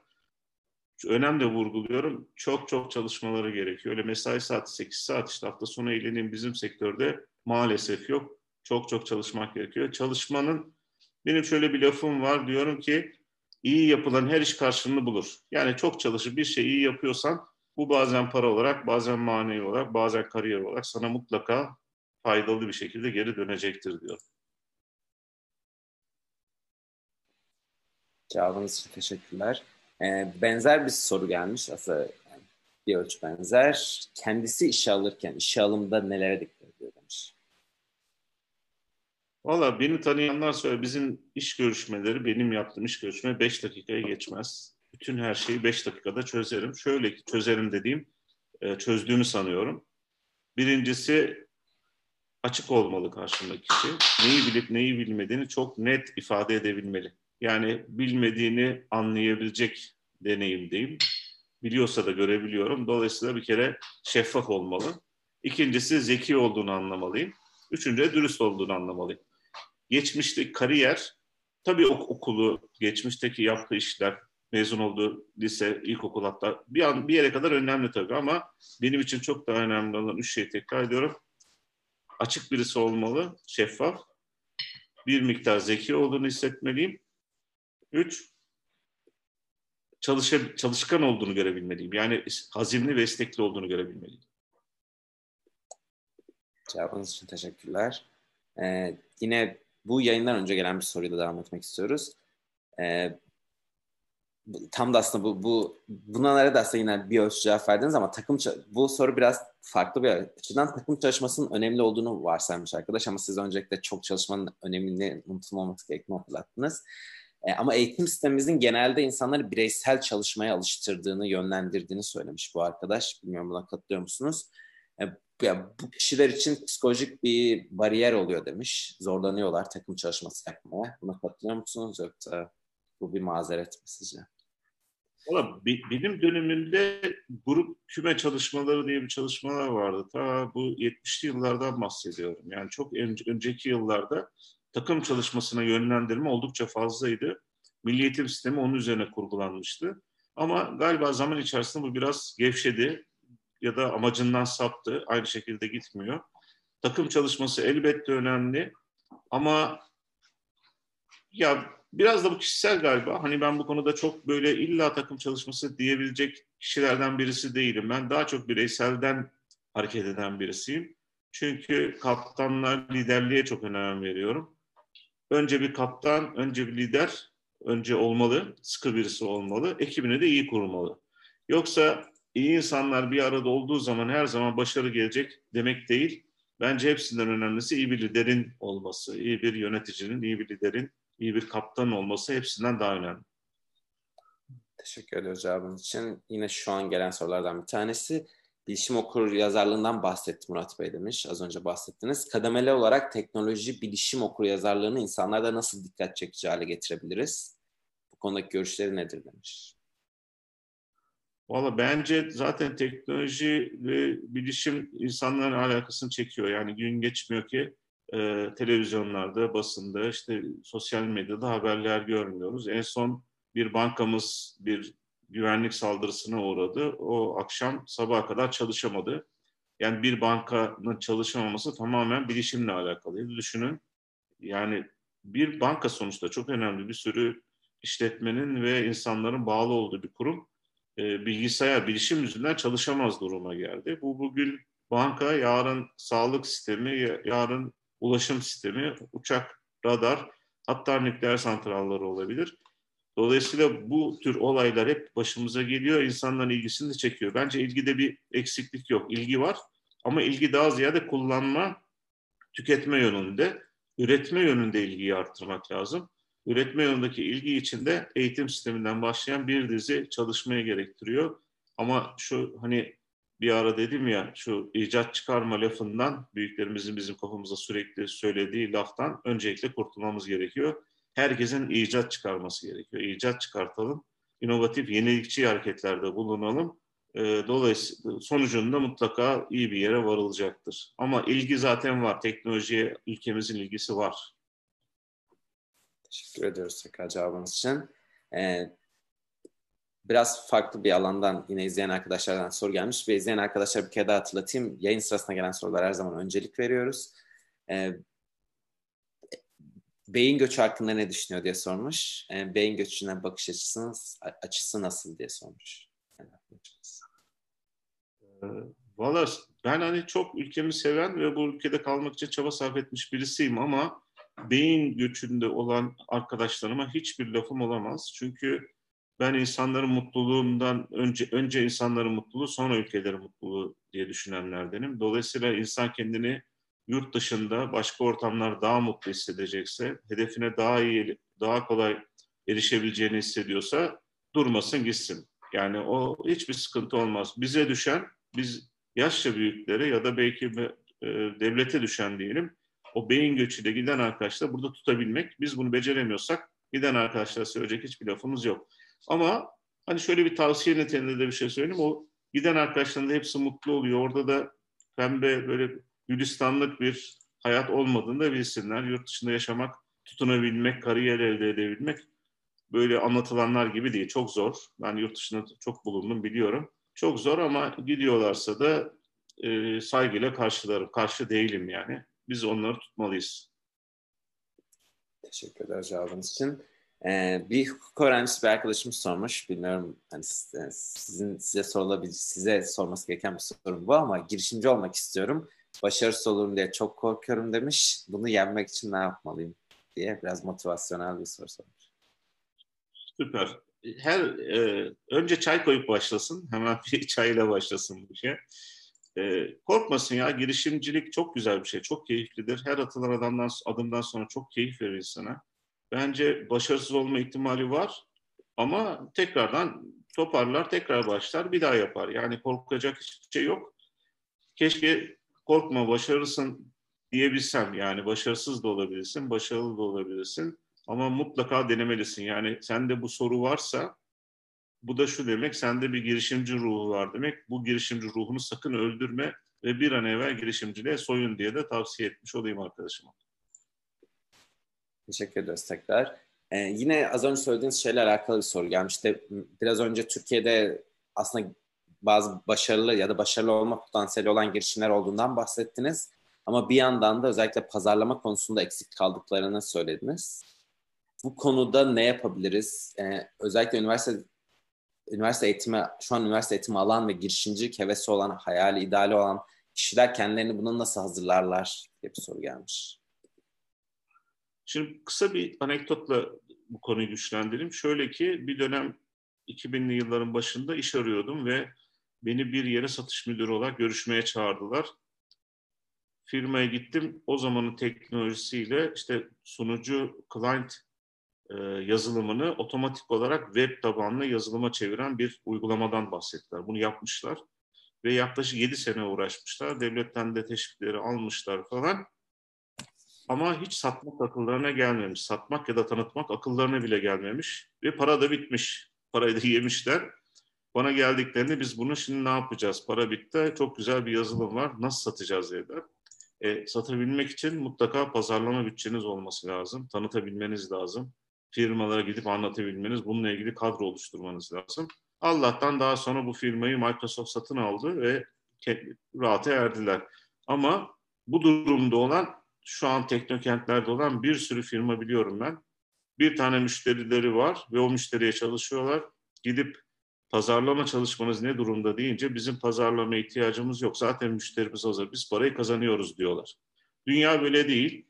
önemli vurguluyorum. Çok çok çalışmaları gerekiyor. Öyle mesai saati 8 saat işte hafta sonu eğleneyim bizim sektörde maalesef yok. Çok çok çalışmak gerekiyor. Çalışmanın benim şöyle bir lafım var diyorum ki iyi yapılan her iş karşılığını bulur. Yani çok çalışıp bir şeyi iyi yapıyorsan bu bazen para olarak, bazen manevi olarak, bazen kariyer olarak sana mutlaka faydalı bir şekilde geri dönecektir diyor. Cevabınız için teşekkürler. Ee, benzer bir soru gelmiş. Aslında bir ölçü benzer. Kendisi işe alırken işe alımda nelere dikkat. Valla beni tanıyanlar söyle bizim iş görüşmeleri, benim yaptığım iş görüşme 5 dakikaya geçmez. Bütün her şeyi 5 dakikada çözerim. Şöyle ki çözerim dediğim, e, çözdüğümü sanıyorum. Birincisi açık olmalı karşımdaki kişi. Neyi bilip neyi bilmediğini çok net ifade edebilmeli. Yani bilmediğini anlayabilecek deneyimdeyim. Biliyorsa da görebiliyorum. Dolayısıyla bir kere şeffaf olmalı. İkincisi zeki olduğunu anlamalıyım. Üçüncü dürüst olduğunu anlamalıyım geçmişteki kariyer, tabii okulu, geçmişteki yaptığı işler, mezun olduğu lise, ilkokul hatta bir, an, bir yere kadar önemli tabii ama benim için çok daha önemli olan üç şeyi tekrar ediyorum. Açık birisi olmalı, şeffaf. Bir miktar zeki olduğunu hissetmeliyim. Üç, çalışa, çalışkan olduğunu görebilmeliyim. Yani hazimli ve istekli olduğunu görebilmeliyim. Cevabınız için teşekkürler. Ee, yine bu yayından önce gelen bir soruyla devam etmek istiyoruz. Ee, tam da aslında bu, bu buna nerede aslında yine bir ölçü cevap verdiniz ama takım bu soru biraz farklı bir açıdan takım çalışmasının önemli olduğunu varsaymış arkadaş ama siz öncelikle çok çalışmanın önemini unutulmaması gerektiğini hatırlattınız. E, ama eğitim sistemimizin genelde insanları bireysel çalışmaya alıştırdığını, yönlendirdiğini söylemiş bu arkadaş. Bilmiyorum buna katılıyor musunuz? E, ya bu kişiler için psikolojik bir bariyer oluyor demiş. Zorlanıyorlar takım çalışması yapmaya. Buna katılıyor musunuz yoksa bu bir mazeret mi sizce? Valla benim dönemimde grup küme çalışmaları diye bir çalışmalar vardı. Ta bu 70'li yıllardan bahsediyorum. Yani çok önceki yıllarda takım çalışmasına yönlendirme oldukça fazlaydı. Milli eğitim sistemi onun üzerine kurgulanmıştı. Ama galiba zaman içerisinde bu biraz gevşedi ya da amacından saptı. Aynı şekilde gitmiyor. Takım çalışması elbette önemli ama ya biraz da bu kişisel galiba. Hani ben bu konuda çok böyle illa takım çalışması diyebilecek kişilerden birisi değilim. Ben daha çok bireyselden hareket eden birisiyim. Çünkü kaptanlar liderliğe çok önem veriyorum. Önce bir kaptan, önce bir lider, önce olmalı, sıkı birisi olmalı, ekibini de iyi kurmalı. Yoksa iyi insanlar bir arada olduğu zaman her zaman başarı gelecek demek değil. Bence hepsinden önemlisi iyi bir liderin olması, iyi bir yöneticinin, iyi bir liderin, iyi bir kaptanın olması hepsinden daha önemli. Teşekkür ediyoruz cevabınız için. Yine şu an gelen sorulardan bir tanesi. Bilişim okur yazarlığından bahsetti Murat Bey demiş. Az önce bahsettiniz. Kademeli olarak teknoloji bilişim okur yazarlığını insanlarda nasıl dikkat çekici hale getirebiliriz? Bu konudaki görüşleri nedir demiş. Valla bence zaten teknoloji ve bilişim insanların alakasını çekiyor. Yani gün geçmiyor ki e, televizyonlarda, basında, işte sosyal medyada haberler görmüyoruz. En son bir bankamız bir güvenlik saldırısına uğradı. O akşam sabaha kadar çalışamadı. Yani bir bankanın çalışamaması tamamen bilişimle alakalıydı. Düşünün yani bir banka sonuçta çok önemli bir sürü işletmenin ve insanların bağlı olduğu bir kurum e, bilgisayar, bilişim yüzünden çalışamaz duruma geldi. Bu bugün banka, yarın sağlık sistemi, yarın ulaşım sistemi, uçak, radar, hatta nükleer santralları olabilir. Dolayısıyla bu tür olaylar hep başımıza geliyor, insanların ilgisini de çekiyor. Bence ilgide bir eksiklik yok, ilgi var ama ilgi daha ziyade kullanma, tüketme yönünde, üretme yönünde ilgiyi arttırmak lazım. Üretme yönündeki ilgi için de eğitim sisteminden başlayan bir dizi çalışmaya gerektiriyor. Ama şu hani bir ara dedim ya şu icat çıkarma lafından büyüklerimizin bizim kafamıza sürekli söylediği laftan öncelikle kurtulmamız gerekiyor. Herkesin icat çıkarması gerekiyor. İcat çıkartalım. inovatif, yenilikçi hareketlerde bulunalım. Ee, dolayısıyla sonucunda mutlaka iyi bir yere varılacaktır. Ama ilgi zaten var. Teknolojiye ülkemizin ilgisi var. Teşekkür ediyoruz tekrar cevabınız için. Ee, biraz farklı bir alandan yine izleyen arkadaşlardan soru gelmiş ve izleyen arkadaşlar bir kere daha hatırlatayım. Yayın sırasında gelen sorular her zaman öncelik veriyoruz. Ee, beyin göçü hakkında ne düşünüyor diye sormuş. Ee, beyin göçüne bakış açısınız, açısı nasıl diye sormuş. Ee, Valla ben hani çok ülkemi seven ve bu ülkede kalmak için çaba sarf etmiş birisiyim ama beyin göçünde olan arkadaşlarıma hiçbir lafım olamaz. Çünkü ben insanların mutluluğundan önce önce insanların mutluluğu sonra ülkelerin mutluluğu diye düşünenlerdenim. Dolayısıyla insan kendini yurt dışında başka ortamlar daha mutlu hissedecekse, hedefine daha iyi, daha kolay erişebileceğini hissediyorsa durmasın gitsin. Yani o hiçbir sıkıntı olmaz. Bize düşen, biz yaşça büyükleri ya da belki e, devlete düşen diyelim, o beyin göçüyle giden arkadaşlar burada tutabilmek. Biz bunu beceremiyorsak giden arkadaşlar söyleyecek hiçbir lafımız yok. Ama hani şöyle bir tavsiye niteliğinde de bir şey söyleyeyim. O giden arkadaşların da hepsi mutlu oluyor. Orada da pembe böyle gülistanlık bir hayat olmadığını da bilsinler. Yurt dışında yaşamak, tutunabilmek, kariyer elde edebilmek böyle anlatılanlar gibi değil. Çok zor. Ben yurt dışında çok bulundum biliyorum. Çok zor ama gidiyorlarsa da e, saygıyla karşılarım. Karşı değilim yani. Biz onları tutmalıyız. Teşekkür ederim cevabınız için. Ee, bir hukuk öğrencisi bir arkadaşım sormuş. Bilmiyorum hani sizin size sorulabilir, size sorması gereken bir sorun bu ama girişimci olmak istiyorum. Başarısız olurum diye çok korkuyorum demiş. Bunu yenmek için ne yapmalıyım diye biraz motivasyonel bir soru sormuş. Süper. Her e, önce çay koyup başlasın. Hemen bir [laughs] çayla başlasın bu şey. E, korkmasın ya. Girişimcilik çok güzel bir şey. Çok keyiflidir. Her atılan adamdan adımdan sonra çok keyif verir insana bence başarısız olma ihtimali var. Ama tekrardan toparlar, tekrar başlar, bir daha yapar. Yani korkacak hiçbir şey yok. Keşke korkma, başarısın diyebilsem. Yani başarısız da olabilirsin, başarılı da olabilirsin. Ama mutlaka denemelisin. Yani sende bu soru varsa bu da şu demek, sende bir girişimci ruhu var demek. Bu girişimci ruhunu sakın öldürme ve bir an evvel girişimciliğe soyun diye de tavsiye etmiş olayım arkadaşıma. Teşekkür ederiz tekrar. Ee, yine az önce söylediğiniz şeyle alakalı bir soru gelmişti. Biraz önce Türkiye'de aslında bazı başarılı ya da başarılı olma potansiyeli olan girişimler olduğundan bahsettiniz. Ama bir yandan da özellikle pazarlama konusunda eksik kaldıklarını söylediniz. Bu konuda ne yapabiliriz? Ee, özellikle üniversite üniversite eğitimi, şu an üniversite eğitimi alan ve girişimcilik hevesi olan, hayali, ideali olan kişiler kendilerini bunu nasıl hazırlarlar diye bir soru gelmiş. Şimdi kısa bir anekdotla bu konuyu güçlendireyim. Şöyle ki bir dönem 2000'li yılların başında iş arıyordum ve beni bir yere satış müdürü olarak görüşmeye çağırdılar. Firmaya gittim. O zamanın teknolojisiyle işte sunucu client e, yazılımını otomatik olarak web tabanlı yazılıma çeviren bir uygulamadan bahsettiler. Bunu yapmışlar ve yaklaşık 7 sene uğraşmışlar. Devletten de teşvikleri almışlar falan. Ama hiç satmak akıllarına gelmemiş. Satmak ya da tanıtmak akıllarına bile gelmemiş. Ve para da bitmiş. Parayı da [laughs] yemişler. Bana geldiklerinde biz bunu şimdi ne yapacağız? Para bitti. Çok güzel bir yazılım var. Nasıl satacağız dediler. E, satabilmek için mutlaka pazarlama bütçeniz olması lazım. Tanıtabilmeniz lazım. Firmalara gidip anlatabilmeniz, bununla ilgili kadro oluşturmanız lazım. Allah'tan daha sonra bu firmayı Microsoft satın aldı ve rahata erdiler. Ama bu durumda olan şu an teknokentlerde olan bir sürü firma biliyorum ben. Bir tane müşterileri var ve o müşteriye çalışıyorlar. Gidip pazarlama çalışmanız ne durumda deyince bizim pazarlama ihtiyacımız yok. Zaten müşterimiz hazır. Biz parayı kazanıyoruz diyorlar. Dünya böyle değil.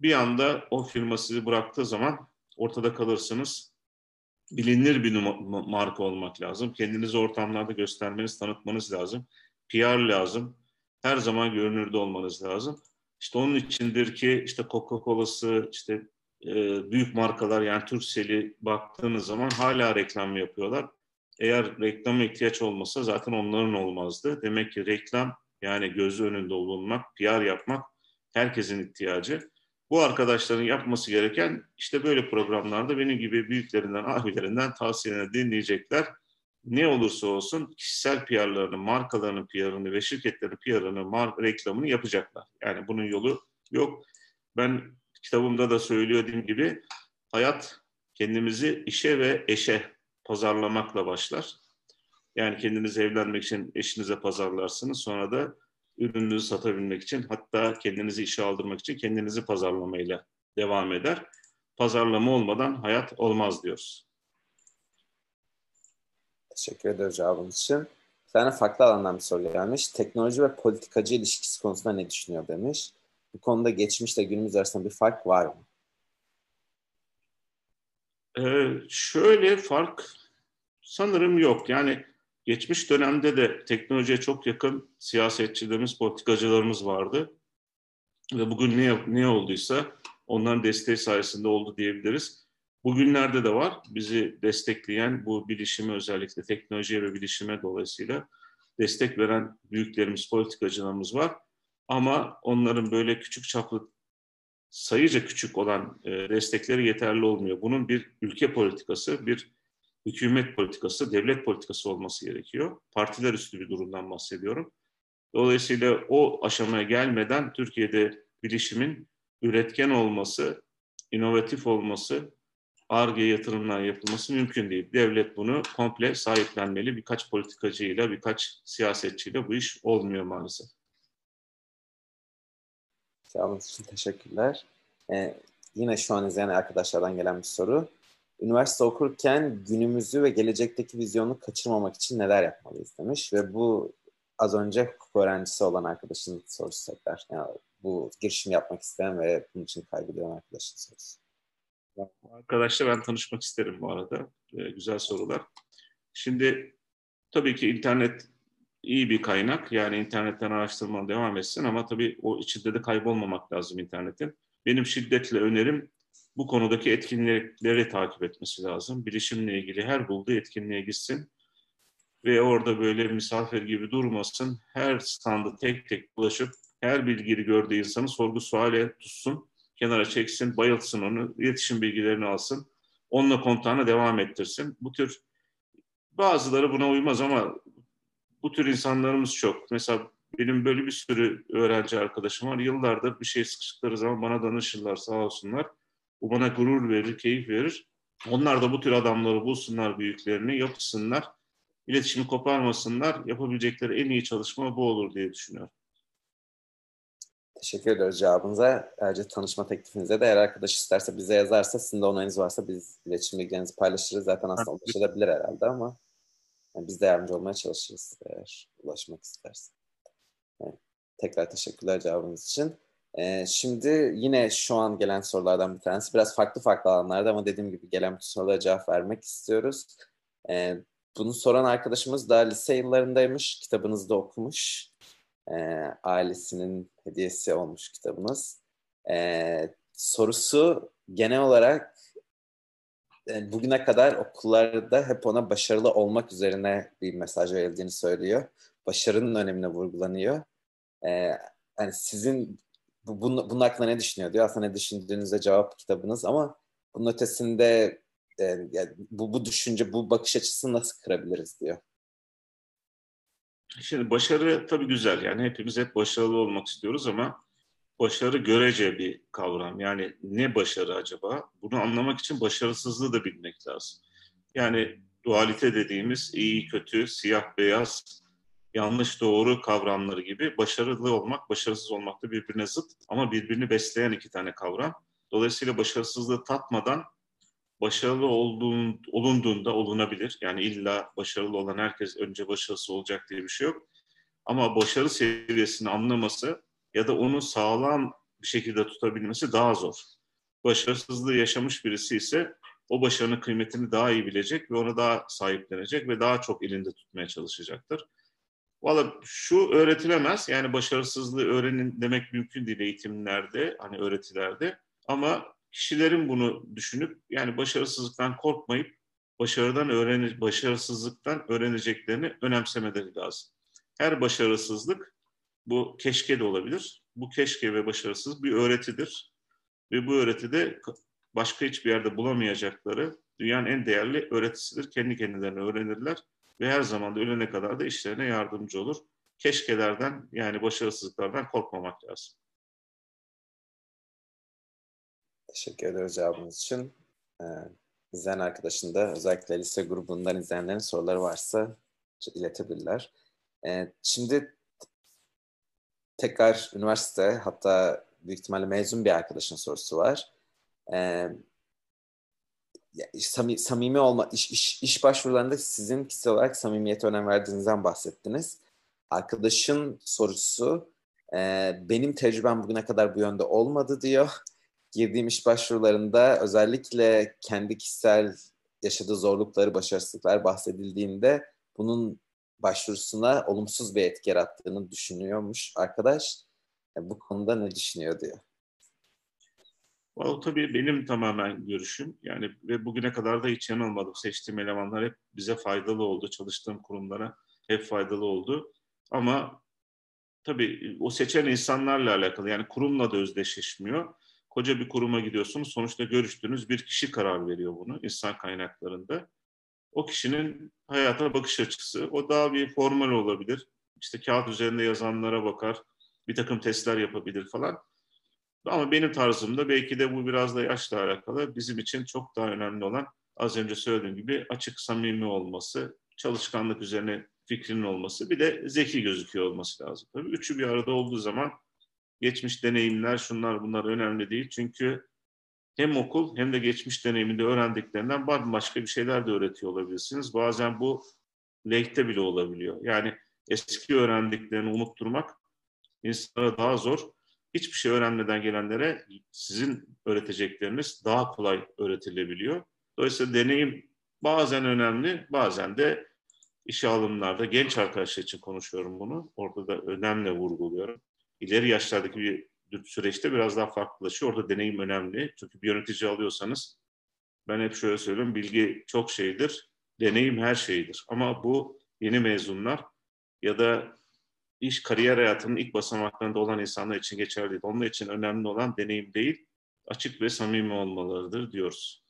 Bir anda o firma sizi bıraktığı zaman ortada kalırsınız. Bilinir bir marka olmak lazım. Kendinizi ortamlarda göstermeniz, tanıtmanız lazım. PR lazım. Her zaman görünürde olmanız lazım. İşte onun içindir ki işte Coca-Cola'sı, işte e, büyük markalar yani Turkcell'i baktığınız zaman hala reklam yapıyorlar. Eğer reklama ihtiyaç olmasa zaten onların olmazdı. Demek ki reklam yani gözü önünde bulunmak, PR yapmak herkesin ihtiyacı. Bu arkadaşların yapması gereken işte böyle programlarda benim gibi büyüklerinden, abilerinden tavsiyelerini dinleyecekler. Ne olursa olsun kişisel PR'larını, markalarının PR'ını ve şirketlerin PR'ını, reklamını yapacaklar. Yani bunun yolu yok. Ben kitabımda da söylediğim gibi hayat kendimizi işe ve eşe pazarlamakla başlar. Yani kendinizi evlenmek için eşinize pazarlarsınız. Sonra da ürününüzü satabilmek için hatta kendinizi işe aldırmak için kendinizi pazarlamayla devam eder. Pazarlama olmadan hayat olmaz diyoruz. Teşekkür ederiz cevabın için. Bir tane farklı alandan bir soru gelmiş. Teknoloji ve politikacı ilişkisi konusunda ne düşünüyor demiş. Bu konuda geçmişte günümüz arasında bir fark var mı? Ee, şöyle fark sanırım yok. Yani geçmiş dönemde de teknolojiye çok yakın siyasetçilerimiz, politikacılarımız vardı. Ve bugün ne, ne olduysa onların desteği sayesinde oldu diyebiliriz. Bugünlerde de var bizi destekleyen bu bilişime özellikle teknolojiye ve bilişime dolayısıyla destek veren büyüklerimiz, politikacılarımız var. Ama onların böyle küçük çaplı sayıca küçük olan e, destekleri yeterli olmuyor. Bunun bir ülke politikası, bir hükümet politikası, devlet politikası olması gerekiyor. Partiler üstü bir durumdan bahsediyorum. Dolayısıyla o aşamaya gelmeden Türkiye'de bilişimin üretken olması, inovatif olması, ARGE yatırımlar yapılması mümkün değil. Devlet bunu komple sahiplenmeli. Birkaç politikacıyla, birkaç siyasetçiyle bu iş olmuyor maalesef. Cevabınız için teşekkürler. Ee, yine şu an izleyen arkadaşlardan gelen bir soru. Üniversite okurken günümüzü ve gelecekteki vizyonu kaçırmamak için neler yapmalıyız demiş ve bu az önce hukuk öğrencisi olan arkadaşın sorusu tekrar. Yani bu girişim yapmak isteyen ve bunun için kaybedilen arkadaşın sorusu. Arkadaşla ben tanışmak isterim bu arada. Ee, güzel sorular. Şimdi tabii ki internet iyi bir kaynak. Yani internetten araştırma devam etsin ama tabii o içinde de kaybolmamak lazım internetin. Benim şiddetle önerim bu konudaki etkinlikleri takip etmesi lazım. Bilişimle ilgili her bulduğu etkinliğe gitsin ve orada böyle misafir gibi durmasın. Her standı tek tek ulaşıp her bilgiyi gördüğü insanı sorgu suale tutsun, kenara çeksin, bayıltsın onu, iletişim bilgilerini alsın, onunla kontağına devam ettirsin. Bu tür bazıları buna uymaz ama bu tür insanlarımız çok. Mesela benim böyle bir sürü öğrenci arkadaşım var. Yıllardır bir şey sıkıştıkları zaman bana danışırlar sağ olsunlar. Bu bana gurur verir, keyif verir. Onlar da bu tür adamları bulsunlar büyüklerini, yapsınlar. İletişimi koparmasınlar. Yapabilecekleri en iyi çalışma bu olur diye düşünüyorum. Teşekkür ederiz cevabınıza. Ayrıca tanışma teklifinize de eğer arkadaş isterse bize yazarsa, sizin de onayınız varsa biz iletişim bilgilerinizi paylaşırız. Zaten aslında ulaşılabilir herhalde ama yani biz de yardımcı olmaya çalışırız eğer ulaşmak isterse. Yani tekrar teşekkürler cevabınız için. Ee, şimdi yine şu an gelen sorulardan bir tanesi. Biraz farklı farklı alanlarda ama dediğim gibi gelen bütün sorulara cevap vermek istiyoruz. Ee, bunu soran arkadaşımız da lise yıllarındaymış. Kitabınızı da okumuş. Ee, ailesinin hediyesi olmuş kitabınız. Ee, sorusu genel olarak e, bugüne kadar okullarda hep ona başarılı olmak üzerine bir mesaj verildiğini söylüyor. Başarının önemine vurgulanıyor. Ee, yani sizin bu, bunun, bunun hakkında ne düşünüyor diyor. Aslında ne düşündüğünüze cevap kitabınız ama bunun ötesinde e, yani bu, bu düşünce, bu bakış açısını nasıl kırabiliriz diyor. Şimdi başarı tabii güzel. Yani hepimiz hep başarılı olmak istiyoruz ama başarı görece bir kavram. Yani ne başarı acaba? Bunu anlamak için başarısızlığı da bilmek lazım. Yani dualite dediğimiz iyi kötü, siyah beyaz, yanlış doğru kavramları gibi başarılı olmak, başarısız olmak da birbirine zıt ama birbirini besleyen iki tane kavram. Dolayısıyla başarısızlığı tatmadan başarılı olduğun, olunduğunda olunabilir. Yani illa başarılı olan herkes önce başarısı olacak diye bir şey yok. Ama başarı seviyesini anlaması ya da onu sağlam bir şekilde tutabilmesi daha zor. Başarısızlığı yaşamış birisi ise o başarının kıymetini daha iyi bilecek ve onu daha sahiplenecek ve daha çok elinde tutmaya çalışacaktır. Valla şu öğretilemez. Yani başarısızlığı öğrenin demek mümkün değil eğitimlerde, hani öğretilerde. Ama kişilerin bunu düşünüp yani başarısızlıktan korkmayıp başarıdan öğreni başarısızlıktan öğreneceklerini önemsemeleri lazım. Her başarısızlık bu keşke de olabilir. Bu keşke ve başarısız bir öğretidir. Ve bu öğretide başka hiçbir yerde bulamayacakları dünyanın en değerli öğretisidir. Kendi kendilerine öğrenirler ve her zaman da ölene kadar da işlerine yardımcı olur. Keşkelerden yani başarısızlıklardan korkmamak lazım. Teşekkür ederiz cevabınız için. Ee, izleyen arkadaşın da özellikle lise grubundan izleyenlerin soruları varsa iletebilirler. Ee, şimdi tekrar üniversite hatta büyük ihtimalle mezun bir arkadaşın sorusu var. Ee, sami, samimi olma, iş, iş, iş başvurularında sizin kişisel olarak samimiyete önem verdiğinizden bahsettiniz. Arkadaşın sorusu, e, benim tecrübem bugüne kadar bu yönde olmadı diyor. Girdiğim iş başvurularında özellikle kendi kişisel yaşadığı zorlukları, başarısızlıklar bahsedildiğinde bunun başvurusuna olumsuz bir etki yarattığını düşünüyormuş arkadaş. E, bu konuda ne düşünüyor diyor. O tabii benim tamamen görüşüm. Yani ve bugüne kadar da hiç yanılmadım. Seçtiğim elemanlar hep bize faydalı oldu. Çalıştığım kurumlara hep faydalı oldu. Ama tabii o seçen insanlarla alakalı. Yani kurumla da özdeşleşmiyor. Koca bir kuruma gidiyorsunuz. Sonuçta görüştüğünüz bir kişi karar veriyor bunu insan kaynaklarında. O kişinin hayata bakış açısı. O daha bir formal olabilir. İşte kağıt üzerinde yazanlara bakar. Bir takım testler yapabilir falan ama benim tarzımda belki de bu biraz da yaşla alakalı. Bizim için çok daha önemli olan az önce söylediğim gibi açık, samimi olması, çalışkanlık üzerine fikrinin olması, bir de zeki gözüküyor olması lazım. Tabii üçü bir arada olduğu zaman geçmiş deneyimler, şunlar bunlar önemli değil. Çünkü hem okul hem de geçmiş deneyiminde öğrendiklerinden bambaşka bir şeyler de öğretiyor olabilirsiniz. Bazen bu lehte bile olabiliyor. Yani eski öğrendiklerini unutturmak insana daha zor hiçbir şey öğrenmeden gelenlere sizin öğretecekleriniz daha kolay öğretilebiliyor. Dolayısıyla deneyim bazen önemli, bazen de işe alımlarda genç arkadaşlar için konuşuyorum bunu. Orada da önemli vurguluyorum. İleri yaşlardaki bir süreçte biraz daha farklılaşıyor. Orada deneyim önemli. Çünkü bir yönetici alıyorsanız ben hep şöyle söylüyorum. Bilgi çok şeydir. Deneyim her şeydir. Ama bu yeni mezunlar ya da iş kariyer hayatının ilk basamaklarında olan insanlar için geçerli değil. Onun için önemli olan deneyim değil, açık ve samimi olmalarıdır diyoruz.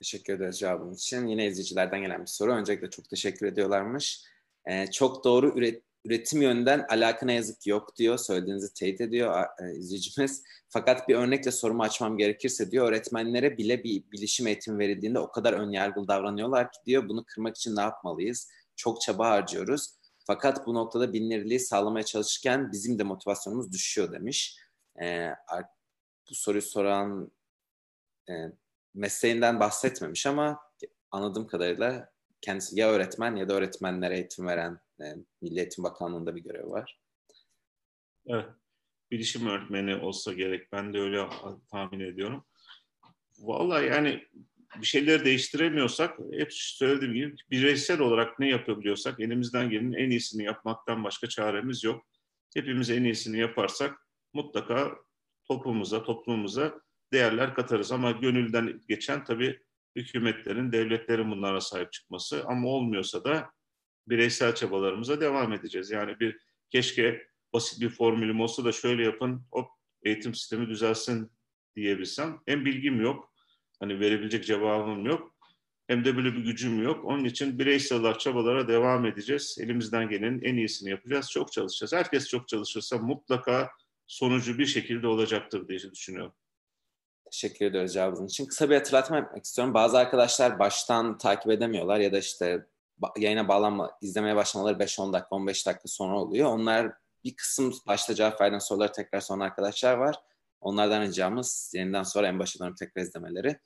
Teşekkür ederiz cevabın için. Yine izleyicilerden gelen bir soru. Öncelikle çok teşekkür ediyorlarmış. Ee, çok doğru üret, üretim yönden alaka yazık yok diyor. Söylediğinizi teyit ediyor e, izleyicimiz. Fakat bir örnekle sorumu açmam gerekirse diyor öğretmenlere bile bir bilişim eğitimi verildiğinde o kadar önyargılı davranıyorlar ki diyor bunu kırmak için ne yapmalıyız? Çok çaba harcıyoruz fakat bu noktada bilinirliği sağlamaya çalışırken bizim de motivasyonumuz düşüyor demiş. E, bu soruyu soran e, mesleğinden bahsetmemiş ama anladığım kadarıyla kendisi ya öğretmen ya da öğretmenlere eğitim veren e, Milli Eğitim Bakanlığı'nda bir görev var. Evet. Bilişim öğretmeni olsa gerek. Ben de öyle tahmin ediyorum. Vallahi yani bir şeyleri değiştiremiyorsak hep söylediğim gibi bireysel olarak ne yapabiliyorsak elimizden gelenin en iyisini yapmaktan başka çaremiz yok. Hepimiz en iyisini yaparsak mutlaka toplumumuza, toplumumuza değerler katarız. Ama gönülden geçen tabii hükümetlerin, devletlerin bunlara sahip çıkması. Ama olmuyorsa da bireysel çabalarımıza devam edeceğiz. Yani bir keşke basit bir formülüm olsa da şöyle yapın, hop eğitim sistemi düzelsin diyebilsem. Hem bilgim yok, Hani verebilecek cevabım yok. Hem de böyle bir gücüm yok. Onun için bireysel olarak çabalara devam edeceğiz. Elimizden gelenin en iyisini yapacağız. Çok çalışacağız. Herkes çok çalışırsa mutlaka sonucu bir şekilde olacaktır diye düşünüyorum. Teşekkür ediyoruz cevabınız için. Kısa bir hatırlatma yapmak istiyorum. Bazı arkadaşlar baştan takip edemiyorlar ya da işte yayına bağlanma, izlemeye başlamaları 5-10 dakika, 15 dakika sonra oluyor. Onlar bir kısım başta cevap verilen soruları tekrar sonra arkadaşlar var. Onlardan ricamız yeniden sonra en başa tekrar izlemeleri.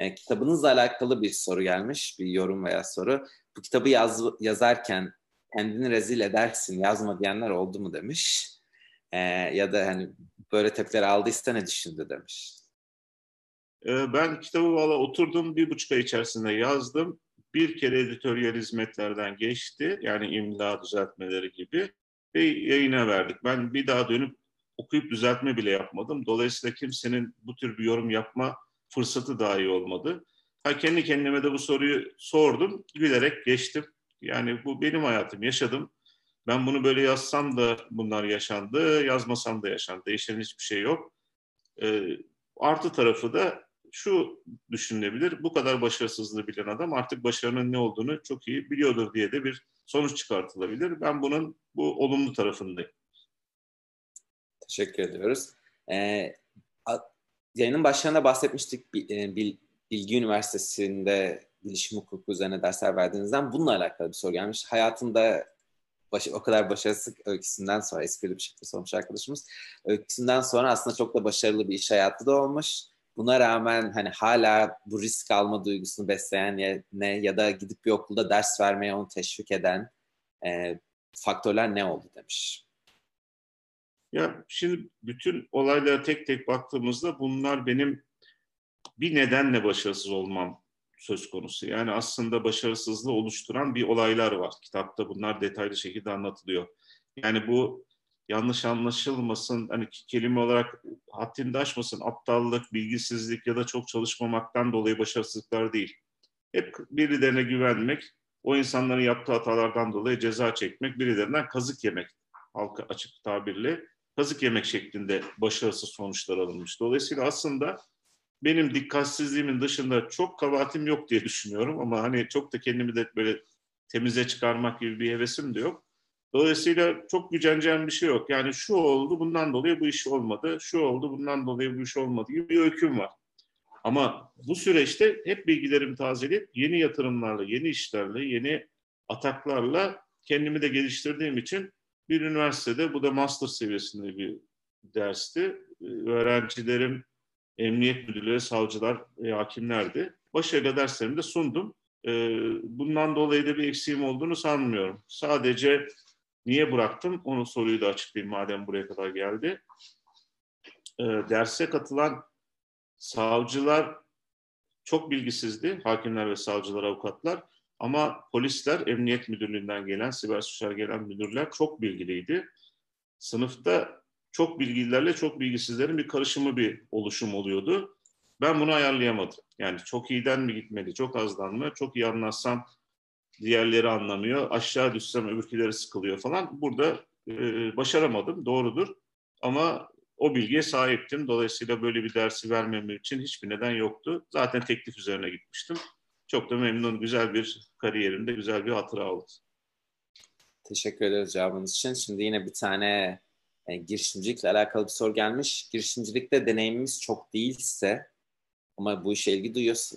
E, kitabınızla alakalı bir soru gelmiş, bir yorum veya soru. Bu kitabı yaz, yazarken kendini rezil edersin yazma diyenler oldu mu demiş. E, ya da hani böyle tepkiler aldıysa ne düşündü demiş. E, ben kitabı valla oturdum bir buçuk ay içerisinde yazdım. Bir kere editoryal hizmetlerden geçti. Yani imla düzeltmeleri gibi. Ve yayına verdik. Ben bir daha dönüp okuyup düzeltme bile yapmadım. Dolayısıyla kimsenin bu tür bir yorum yapma fırsatı dahi olmadı. Ha, kendi kendime de bu soruyu sordum. Gülerek geçtim. Yani bu benim hayatım. Yaşadım. Ben bunu böyle yazsam da bunlar yaşandı. Yazmasam da yaşandı. Değişen hiçbir şey yok. Ee, artı tarafı da şu düşünülebilir. Bu kadar başarısızlığı bilen adam artık başarının ne olduğunu çok iyi biliyordur diye de bir sonuç çıkartılabilir. Ben bunun bu olumlu tarafındayım. Teşekkür ediyoruz. Ee, yayının başlarında bahsetmiştik e, Bilgi Üniversitesi'nde bilişim hukuku üzerine dersler verdiğinizden bununla alakalı bir soru gelmiş. Hayatında baş, o kadar başarısız öyküsünden sonra esprili bir şekilde sormuş arkadaşımız. Öyküsünden sonra aslında çok da başarılı bir iş hayatı da olmuş. Buna rağmen hani hala bu risk alma duygusunu besleyen ne ya da gidip bir okulda ders vermeye onu teşvik eden e, faktörler ne oldu demiş. Ya şimdi bütün olaylara tek tek baktığımızda bunlar benim bir nedenle başarısız olmam söz konusu. Yani aslında başarısızlığı oluşturan bir olaylar var. Kitapta bunlar detaylı şekilde anlatılıyor. Yani bu yanlış anlaşılmasın, hani kelime olarak haddini aşmasın, aptallık, bilgisizlik ya da çok çalışmamaktan dolayı başarısızlıklar değil. Hep birilerine güvenmek, o insanların yaptığı hatalardan dolayı ceza çekmek, birilerinden kazık yemek halka açık tabirle kazık yemek şeklinde başarısız sonuçlar alınmış. Dolayısıyla aslında benim dikkatsizliğimin dışında çok kabahatim yok diye düşünüyorum ama hani çok da kendimi de böyle temize çıkarmak gibi bir hevesim de yok. Dolayısıyla çok güceneceğim bir şey yok. Yani şu oldu bundan dolayı bu iş olmadı, şu oldu bundan dolayı bu iş olmadı gibi bir öyküm var. Ama bu süreçte hep bilgilerimi tazeleyip yeni yatırımlarla, yeni işlerle, yeni ataklarla kendimi de geliştirdiğim için bir üniversitede, bu da master seviyesinde bir dersti. Öğrencilerim emniyet müdürleri, savcılar ve hakimlerdi. Başarıyla derslerimi de sundum. Bundan dolayı da bir eksiğim olduğunu sanmıyorum. Sadece Niye bıraktım? Onun soruyu da açıklayayım madem buraya kadar geldi. E, derse katılan savcılar çok bilgisizdi. Hakimler ve savcılar, avukatlar. Ama polisler, emniyet müdürlüğünden gelen, siber suçlar gelen müdürler çok bilgiliydi. Sınıfta çok bilgililerle çok bilgisizlerin bir karışımı bir oluşum oluyordu. Ben bunu ayarlayamadım. Yani çok iyiden mi gitmedi, çok azdan mı? Çok iyi anlatsam diğerleri anlamıyor. Aşağı düşsem öbürkileri sıkılıyor falan. Burada e, başaramadım, doğrudur. Ama o bilgiye sahiptim. Dolayısıyla böyle bir dersi vermem için hiçbir neden yoktu. Zaten teklif üzerine gitmiştim. Çok da memnun, güzel bir kariyerimde güzel bir hatıra oldu. Teşekkür ederiz cevabınız için. Şimdi yine bir tane e, girişimcilikle alakalı bir soru gelmiş. Girişimcilikte deneyimimiz çok değilse ama bu işe ilgi duyuyorsa,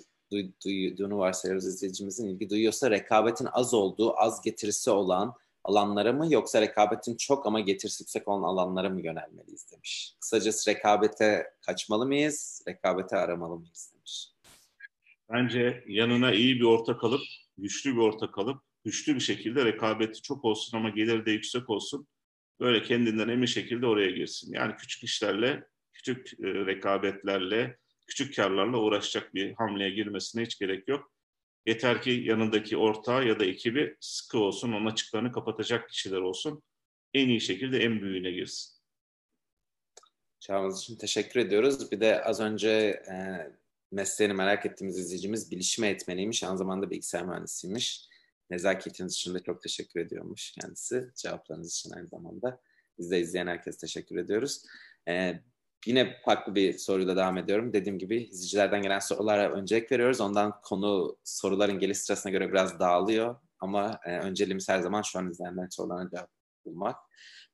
duyduğunu varsayıyoruz izleyicimizin ilgi duyuyorsa rekabetin az olduğu, az getirisi olan alanlara mı yoksa rekabetin çok ama getirisi yüksek olan alanlara mı yönelmeliyiz demiş. Kısacası rekabete kaçmalı mıyız, rekabete aramalı mıyız. Bence yanına iyi bir orta kalıp, güçlü bir orta kalıp, güçlü bir şekilde rekabeti çok olsun ama geliri de yüksek olsun. Böyle kendinden emin şekilde oraya girsin. Yani küçük işlerle, küçük e, rekabetlerle, küçük karlarla uğraşacak bir hamleye girmesine hiç gerek yok. Yeter ki yanındaki ortağı ya da ekibi sıkı olsun, onun açıklarını kapatacak kişiler olsun. En iyi şekilde en büyüğüne girsin. Çağımız için teşekkür ediyoruz. Bir de az önce e, mesleğini merak ettiğimiz izleyicimiz bilişim eğitmeniymiş. Aynı zamanda bilgisayar mühendisiymiş. Nezaketiniz için de çok teşekkür ediyormuş kendisi. Cevaplarınız için aynı zamanda. Biz de izleyen herkese teşekkür ediyoruz. E, Yine farklı bir soruyla devam ediyorum. Dediğim gibi izleyicilerden gelen sorulara öncelik veriyoruz. Ondan konu soruların geliş sırasına göre biraz dağılıyor. Ama e, önceliğimiz her zaman şu an izleyenlerin sorularına cevap bulmak.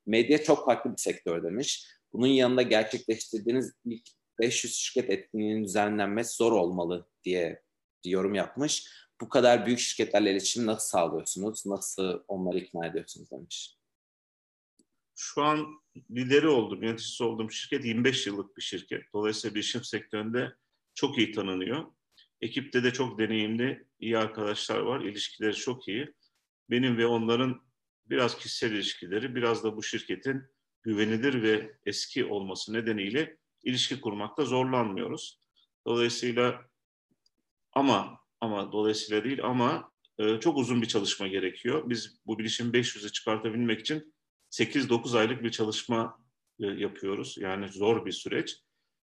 Medya çok farklı bir sektör demiş. Bunun yanında gerçekleştirdiğiniz ilk 500 şirket etkinliğinin düzenlenmesi zor olmalı diye bir yorum yapmış. Bu kadar büyük şirketlerle iletişim nasıl sağlıyorsunuz? Nasıl onları ikna ediyorsunuz demiş. Şu an lideri oldum, yöneticisi olduğum şirket 25 yıllık bir şirket. Dolayısıyla bilişim sektöründe çok iyi tanınıyor. Ekipte de çok deneyimli, iyi arkadaşlar var. İlişkileri çok iyi. Benim ve onların biraz kişisel ilişkileri, biraz da bu şirketin güvenilir ve eski olması nedeniyle ilişki kurmakta zorlanmıyoruz. Dolayısıyla ama ama dolayısıyla değil ama e, çok uzun bir çalışma gerekiyor. Biz bu bilişim 500'ü çıkartabilmek için 8-9 aylık bir çalışma e, yapıyoruz. Yani zor bir süreç.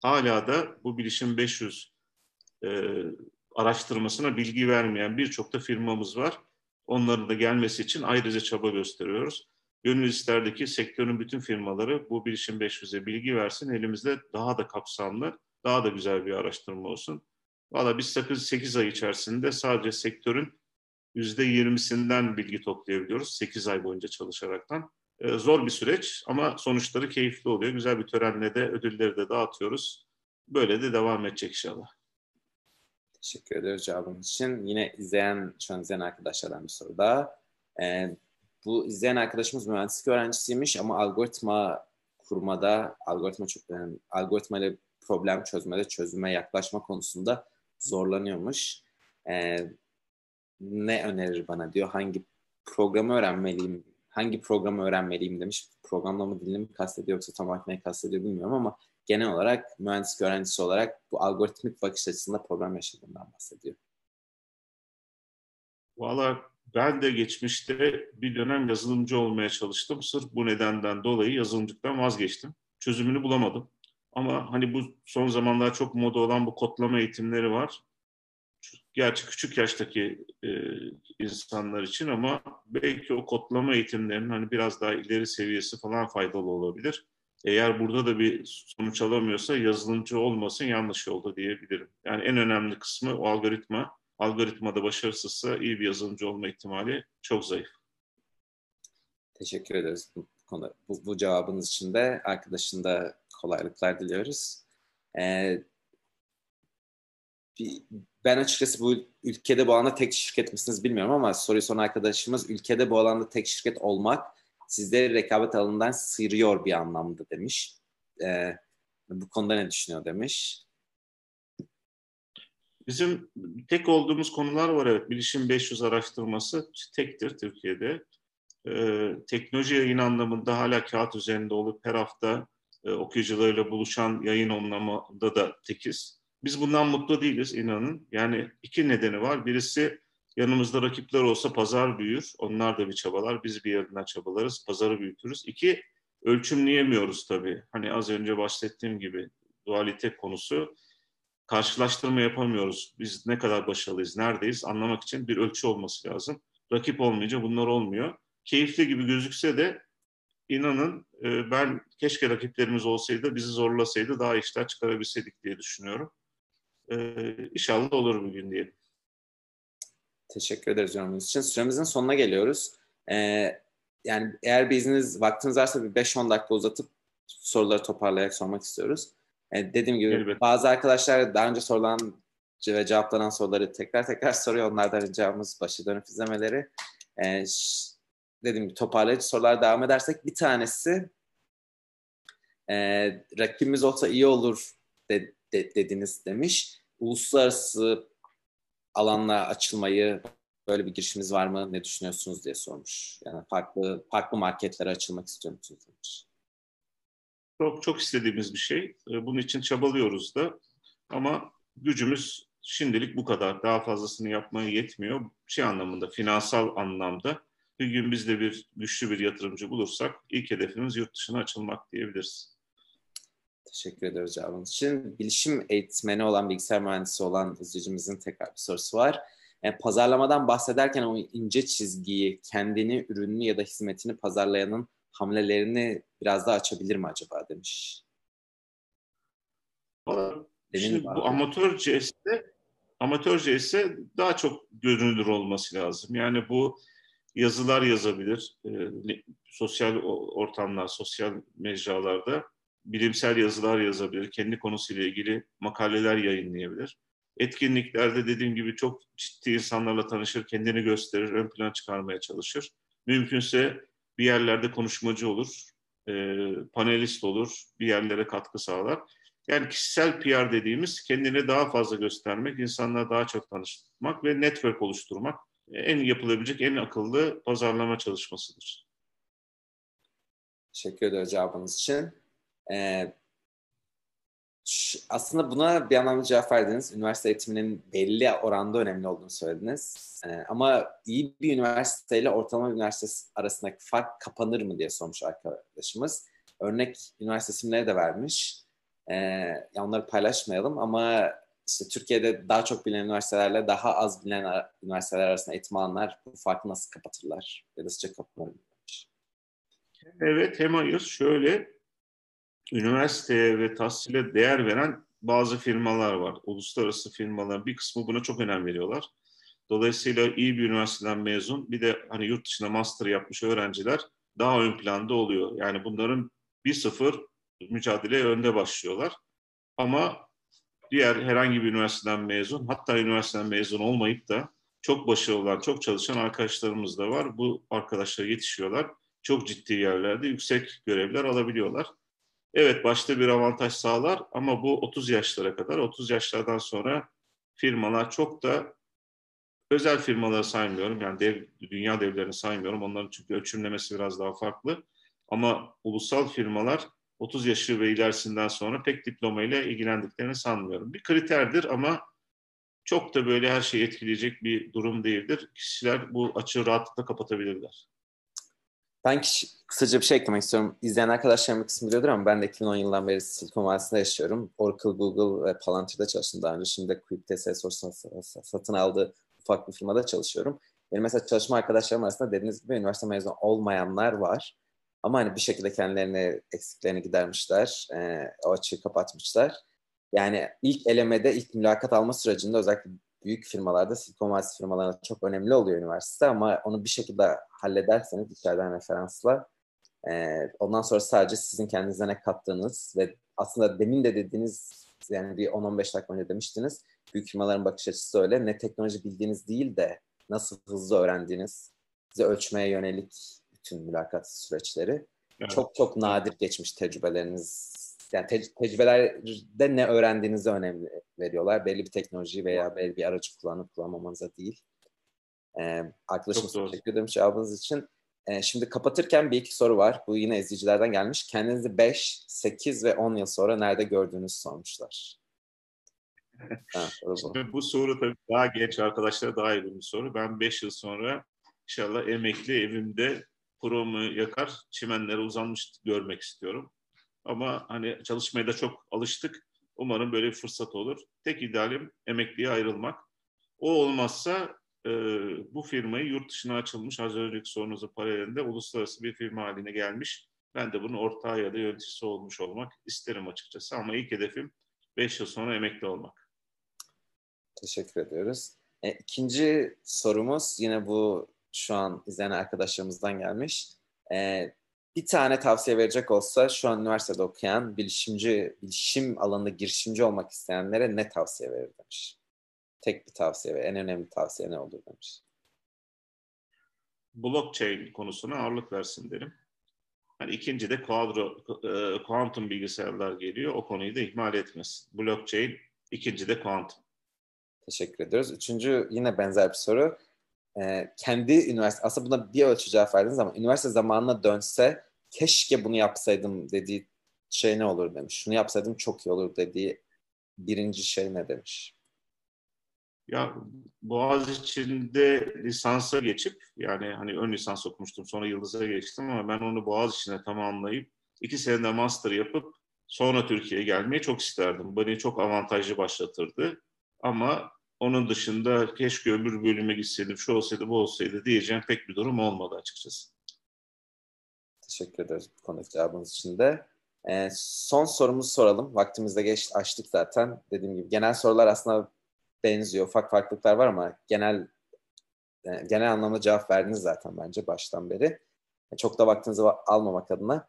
Hala da bu bilişim 500 e, araştırmasına bilgi vermeyen birçok da firmamız var. Onların da gelmesi için ayrıca çaba gösteriyoruz. Gönül isterdi sektörün bütün firmaları bu bilişim 500'e bilgi versin. Elimizde daha da kapsamlı, daha da güzel bir araştırma olsun. Valla biz 8, 8 ay içerisinde sadece sektörün %20'sinden bilgi toplayabiliyoruz 8 ay boyunca çalışaraktan. Ee, zor bir süreç ama sonuçları keyifli oluyor. Güzel bir törenle de ödülleri de dağıtıyoruz. Böyle de devam edecek inşallah. Teşekkür ederiz cevabınız için. Yine izleyen, şu an izleyen arkadaşlardan bir soru daha. Ee, bu izleyen arkadaşımız mühendislik öğrencisiymiş ama algoritma kurmada, algoritma yani algoritma ile problem çözmede, çözüme yaklaşma konusunda zorlanıyormuş. Ee, ne önerir bana diyor. Hangi programı öğrenmeliyim? Hangi programı öğrenmeliyim demiş. Programlama dilini mi kastediyor yoksa tam olarak neyi kastediyor bilmiyorum ama genel olarak mühendislik öğrencisi olarak bu algoritmik bakış açısında problem yaşadığından bahsediyor. Valla ben de geçmişte bir dönem yazılımcı olmaya çalıştım. Sırf bu nedenden dolayı yazılımcılıktan vazgeçtim. Çözümünü bulamadım. Ama hani bu son zamanlarda çok moda olan bu kodlama eğitimleri var. Gerçi küçük yaştaki e, insanlar için ama belki o kodlama eğitimlerinin hani biraz daha ileri seviyesi falan faydalı olabilir. Eğer burada da bir sonuç alamıyorsa yazılımcı olmasın yanlış yolda diyebilirim. Yani en önemli kısmı o algoritma. Algoritmada başarısızsa iyi bir yazılımcı olma ihtimali çok zayıf. Teşekkür ederiz bu, konu, bu, bu cevabınız için de arkadaşın da kolaylıklar diliyoruz. Ee, ben açıkçası bu ülkede bu alanda tek şirket misiniz bilmiyorum ama soruyu son arkadaşımız ülkede bu alanda tek şirket olmak sizleri rekabet alanından sıyırıyor bir anlamda demiş. Ee, bu konuda ne düşünüyor demiş. Bizim tek olduğumuz konular var evet. Bilişim 500 araştırması tektir Türkiye'de. Ee, teknoloji yayın anlamında hala kağıt üzerinde olup her hafta e, okuyucularıyla buluşan yayın anlamında da tekiz. Biz bundan mutlu değiliz inanın. Yani iki nedeni var. Birisi yanımızda rakipler olsa pazar büyür. Onlar da bir çabalar. Biz bir yerden çabalarız. Pazarı büyütürüz. İki, ölçümleyemiyoruz tabii. Hani az önce bahsettiğim gibi dualite konusu. Karşılaştırma yapamıyoruz. Biz ne kadar başarılıyız, neredeyiz anlamak için bir ölçü olması lazım. Rakip olmayınca bunlar olmuyor. Keyifli gibi gözükse de inanın e, ben keşke rakiplerimiz olsaydı, bizi zorlasaydı daha işler çıkarabilseydik diye düşünüyorum. Ee, inşallah olur bugün diyelim. Teşekkür ederiz yorumunuz için. Süremizin sonuna geliyoruz. Ee, yani eğer bir vaktiniz varsa bir 5-10 dakika uzatıp soruları toparlayarak sormak istiyoruz. Ee, dediğim gibi Elbette. bazı arkadaşlar daha önce sorulan ve cevaplanan soruları tekrar tekrar [laughs] soruyor. Onlardan ricamız başı dönüp izlemeleri. Ee, dediğim gibi toparlayıcı sorular devam edersek bir tanesi e, rakibimiz olsa iyi olur de, de, dediniz demiş. Uluslararası alanla açılmayı böyle bir girişimiz var mı? Ne düşünüyorsunuz diye sormuş. Yani farklı farklı marketlere açılmak istiyor musunuz demiş. Çok çok istediğimiz bir şey. Ee, bunun için çabalıyoruz da. Ama gücümüz şimdilik bu kadar. Daha fazlasını yapmaya yetmiyor. Şey anlamında, finansal anlamda. Bir gün biz de bir güçlü bir yatırımcı bulursak ilk hedefimiz yurt dışına açılmak diyebiliriz. Teşekkür ederiz cevabınız için. Bilişim eğitmeni olan, bilgisayar mühendisi olan izleyicimizin tekrar bir sorusu var. Yani e, pazarlamadan bahsederken o ince çizgiyi, kendini, ürününü ya da hizmetini pazarlayanın hamlelerini biraz daha açabilir mi acaba demiş. Şimdi bu amatörce ise amatörce ise daha çok görünür olması lazım. Yani bu yazılar yazabilir, e, sosyal ortamlar, sosyal mecralarda bilimsel yazılar yazabilir, kendi konusuyla ilgili makaleler yayınlayabilir. Etkinliklerde dediğim gibi çok ciddi insanlarla tanışır, kendini gösterir, ön plana çıkarmaya çalışır. Mümkünse bir yerlerde konuşmacı olur, e, panelist olur, bir yerlere katkı sağlar. Yani kişisel PR dediğimiz kendini daha fazla göstermek, insanlara daha çok tanıştırmak ve network oluşturmak en yapılabilecek en akıllı pazarlama çalışmasıdır. Teşekkür ederim cevabınız için. Ee, aslında buna bir anlamda cevap verdiniz. Üniversite eğitiminin belli oranda önemli olduğunu söylediniz. Ee, ama iyi bir üniversiteyle ortalama bir üniversite arasındaki fark kapanır mı diye sormuş arkadaşımız. Örnek üniversite isimleri de vermiş. Ee, onları paylaşmayalım ama işte Türkiye'de daha çok bilinen üniversitelerle daha az bilinen üniversiteler arasında eğitim alanlar bu farkı nasıl kapatırlar? Ya da kapanır mı? Evet hem hayır. Şöyle üniversiteye ve tahsile değer veren bazı firmalar var. Uluslararası firmalar bir kısmı buna çok önem veriyorlar. Dolayısıyla iyi bir üniversiteden mezun bir de hani yurt dışında master yapmış öğrenciler daha ön planda oluyor. Yani bunların bir sıfır mücadeleye önde başlıyorlar. Ama diğer herhangi bir üniversiteden mezun hatta üniversiteden mezun olmayıp da çok başarılı olan, çok çalışan arkadaşlarımız da var. Bu arkadaşlar yetişiyorlar. Çok ciddi yerlerde yüksek görevler alabiliyorlar. Evet başta bir avantaj sağlar ama bu 30 yaşlara kadar, 30 yaşlardan sonra firmalar çok da özel firmaları saymıyorum. Yani dev, dünya devlerini saymıyorum. Onların çünkü ölçümlemesi biraz daha farklı. Ama ulusal firmalar 30 yaşı ve ilerisinden sonra pek diplomayla ilgilendiklerini sanmıyorum. Bir kriterdir ama çok da böyle her şeyi etkileyecek bir durum değildir. Kişiler bu açığı rahatlıkla kapatabilirler. Ben kişi, kısaca bir şey eklemek istiyorum. İzleyen arkadaşlarım bir kısmı biliyordur ama ben de 2010 yılından beri Silikon Vadisi'nde yaşıyorum. Oracle, Google ve Palantir'de çalıştım daha önce. Şimdi de Quip'te Salesforce satın aldığı ufak bir firmada çalışıyorum. Benim mesela çalışma arkadaşlarım arasında dediğiniz gibi üniversite mezunu olmayanlar var. Ama hani bir şekilde kendilerini eksiklerini gidermişler. E, o açığı kapatmışlar. Yani ilk elemede, ilk mülakat alma sürecinde özellikle büyük firmalarda, Silikon Vadisi firmalarında çok önemli oluyor üniversite ama onu bir şekilde hallederseniz içeriden referansla e, ondan sonra sadece sizin kendinize ne kattığınız ve aslında demin de dediğiniz yani bir 10-15 dakika önce demiştiniz büyük firmaların bakış açısı öyle ne teknoloji bildiğiniz değil de nasıl hızlı öğrendiğiniz size ölçmeye yönelik bütün mülakat süreçleri. Evet. Çok çok nadir geçmiş tecrübeleriniz. Yani te- tecrübelerde ne öğrendiğinizi önemli veriyorlar. Belli bir teknoloji veya belli bir aracı kullanıp kullanmamanıza değil. Ee, arkadaşım teşekkür ederim cevabınız için. Ee, şimdi kapatırken bir iki soru var. Bu yine izleyicilerden gelmiş. Kendinizi 5, 8 ve 10 yıl sonra nerede gördüğünüzü sormuşlar. ha, bu. bu soru tabii daha genç arkadaşlara daha iyi bir soru. Ben 5 yıl sonra inşallah emekli evimde kurumu yakar, çimenlere uzanmış görmek istiyorum. Ama hani çalışmaya da çok alıştık. Umarım böyle bir fırsat olur. Tek idealim emekliye ayrılmak. O olmazsa e, bu firmayı yurt dışına açılmış, az önceki sorunuzun paralelinde uluslararası bir firma haline gelmiş. Ben de bunun ortağı ya da yöneticisi olmuş olmak isterim açıkçası. Ama ilk hedefim 5 yıl sonra emekli olmak. Teşekkür ediyoruz. E, ikinci sorumuz yine bu şu an izleyen arkadaşlarımızdan gelmiş. Ee, bir tane tavsiye verecek olsa şu an üniversitede okuyan bilişimci, bilişim alanında girişimci olmak isteyenlere ne tavsiye verir demiş. Tek bir tavsiye ve en önemli tavsiye ne olur demiş. Blockchain konusuna ağırlık versin derim. Hani ikinci de kuadro, e, kuantum bilgisayarlar geliyor. O konuyu da ihmal etmesin. Blockchain, ikinci de kuantum. Teşekkür ediyoruz. Üçüncü yine benzer bir soru e, kendi üniversite aslında buna bir ölçü cevap verdiniz ama üniversite zamanına dönse keşke bunu yapsaydım dediği şey ne olur demiş. Şunu yapsaydım çok iyi olur dediği birinci şey ne demiş? Ya Boğaziçi'nde lisansa geçip yani hani ön lisans okumuştum sonra Yıldız'a geçtim ama ben onu Boğaziçi'ne tamamlayıp iki senede master yapıp sonra Türkiye'ye gelmeyi çok isterdim. Beni çok avantajlı başlatırdı. Ama onun dışında keşke öbür bölüme gitseydim, şu olsaydı, bu olsaydı diyeceğim pek bir durum olmadı açıkçası. Teşekkür ederiz bu konudaki cevabınız için de. Ee, son sorumuzu soralım. Vaktimizde geç açtık zaten. Dediğim gibi genel sorular aslında benziyor. Ufak farklılıklar var ama genel e, genel anlamda cevap verdiniz zaten bence baştan beri. Çok da vaktinizi almamak adına.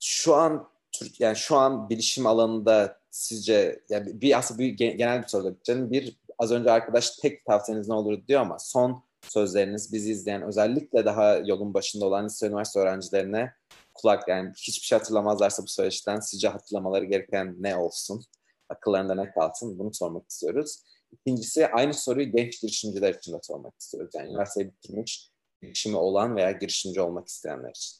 Şu an Türk yani şu an bilişim alanında sizce yani bir aslında bir genel bir soru canım bir az önce arkadaş tek tavsiyeniz ne olur diyor ama son sözleriniz bizi izleyen özellikle daha yolun başında olan lise üniversite öğrencilerine kulak yani hiçbir şey hatırlamazlarsa bu süreçten sizce hatırlamaları gereken ne olsun? Akıllarında ne kalsın? Bunu sormak istiyoruz. İkincisi aynı soruyu genç girişimciler için de sormak istiyoruz. Yani üniversiteyi bitirmiş, girişimi olan veya girişimci olmak isteyenler için.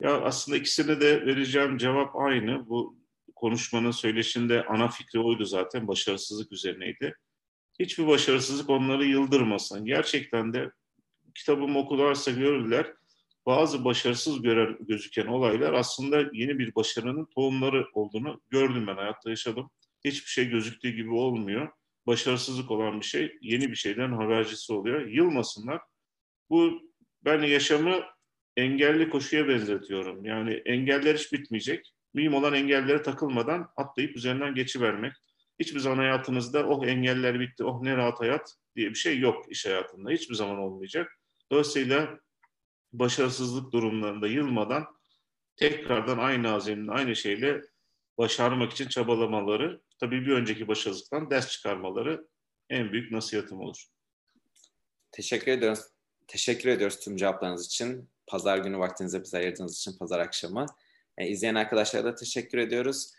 Ya aslında ikisine de vereceğim cevap aynı. Bu konuşmanın söyleşinde ana fikri oydu zaten. Başarısızlık üzerineydi. Hiçbir başarısızlık onları yıldırmasın. Gerçekten de kitabımı okularsa görürler. Bazı başarısız gören, gözüken olaylar aslında yeni bir başarının tohumları olduğunu gördüm ben hayatta yaşadım. Hiçbir şey gözüktüğü gibi olmuyor. Başarısızlık olan bir şey yeni bir şeyden habercisi oluyor. Yılmasınlar. Bu ben yaşamı engelli koşuya benzetiyorum. Yani engeller hiç bitmeyecek. Mühim olan engellere takılmadan atlayıp üzerinden geçivermek. Hiçbir zaman hayatınızda oh engeller bitti, oh ne rahat hayat diye bir şey yok iş hayatında. Hiçbir zaman olmayacak. Dolayısıyla başarısızlık durumlarında yılmadan tekrardan aynı azimle, aynı şeyle başarmak için çabalamaları, tabii bir önceki başarısızlıktan ders çıkarmaları en büyük nasihatim olur. Teşekkür ediyoruz. Teşekkür ediyoruz tüm cevaplarınız için. Pazar günü vaktinize bize ayırdığınız için pazar akşamı. E, izleyen arkadaşlara da teşekkür ediyoruz.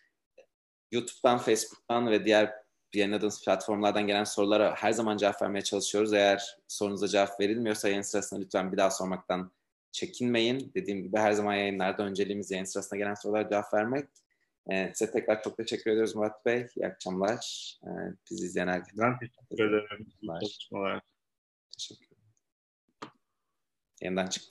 YouTube'dan, Facebook'tan ve diğer yayınladığımız platformlardan gelen sorulara her zaman cevap vermeye çalışıyoruz. Eğer sorunuza cevap verilmiyorsa yayın sırasında lütfen bir daha sormaktan çekinmeyin. Dediğim gibi her zaman yayınlarda önceliğimiz yayın sırasında gelen sorulara cevap vermek. Ee, size tekrar çok teşekkür ediyoruz Murat Bey. İyi akşamlar. Ee, bizi izleyen herkese. Ben teşekkür ederim. Teşekkür ederim. Yeniden çıktı.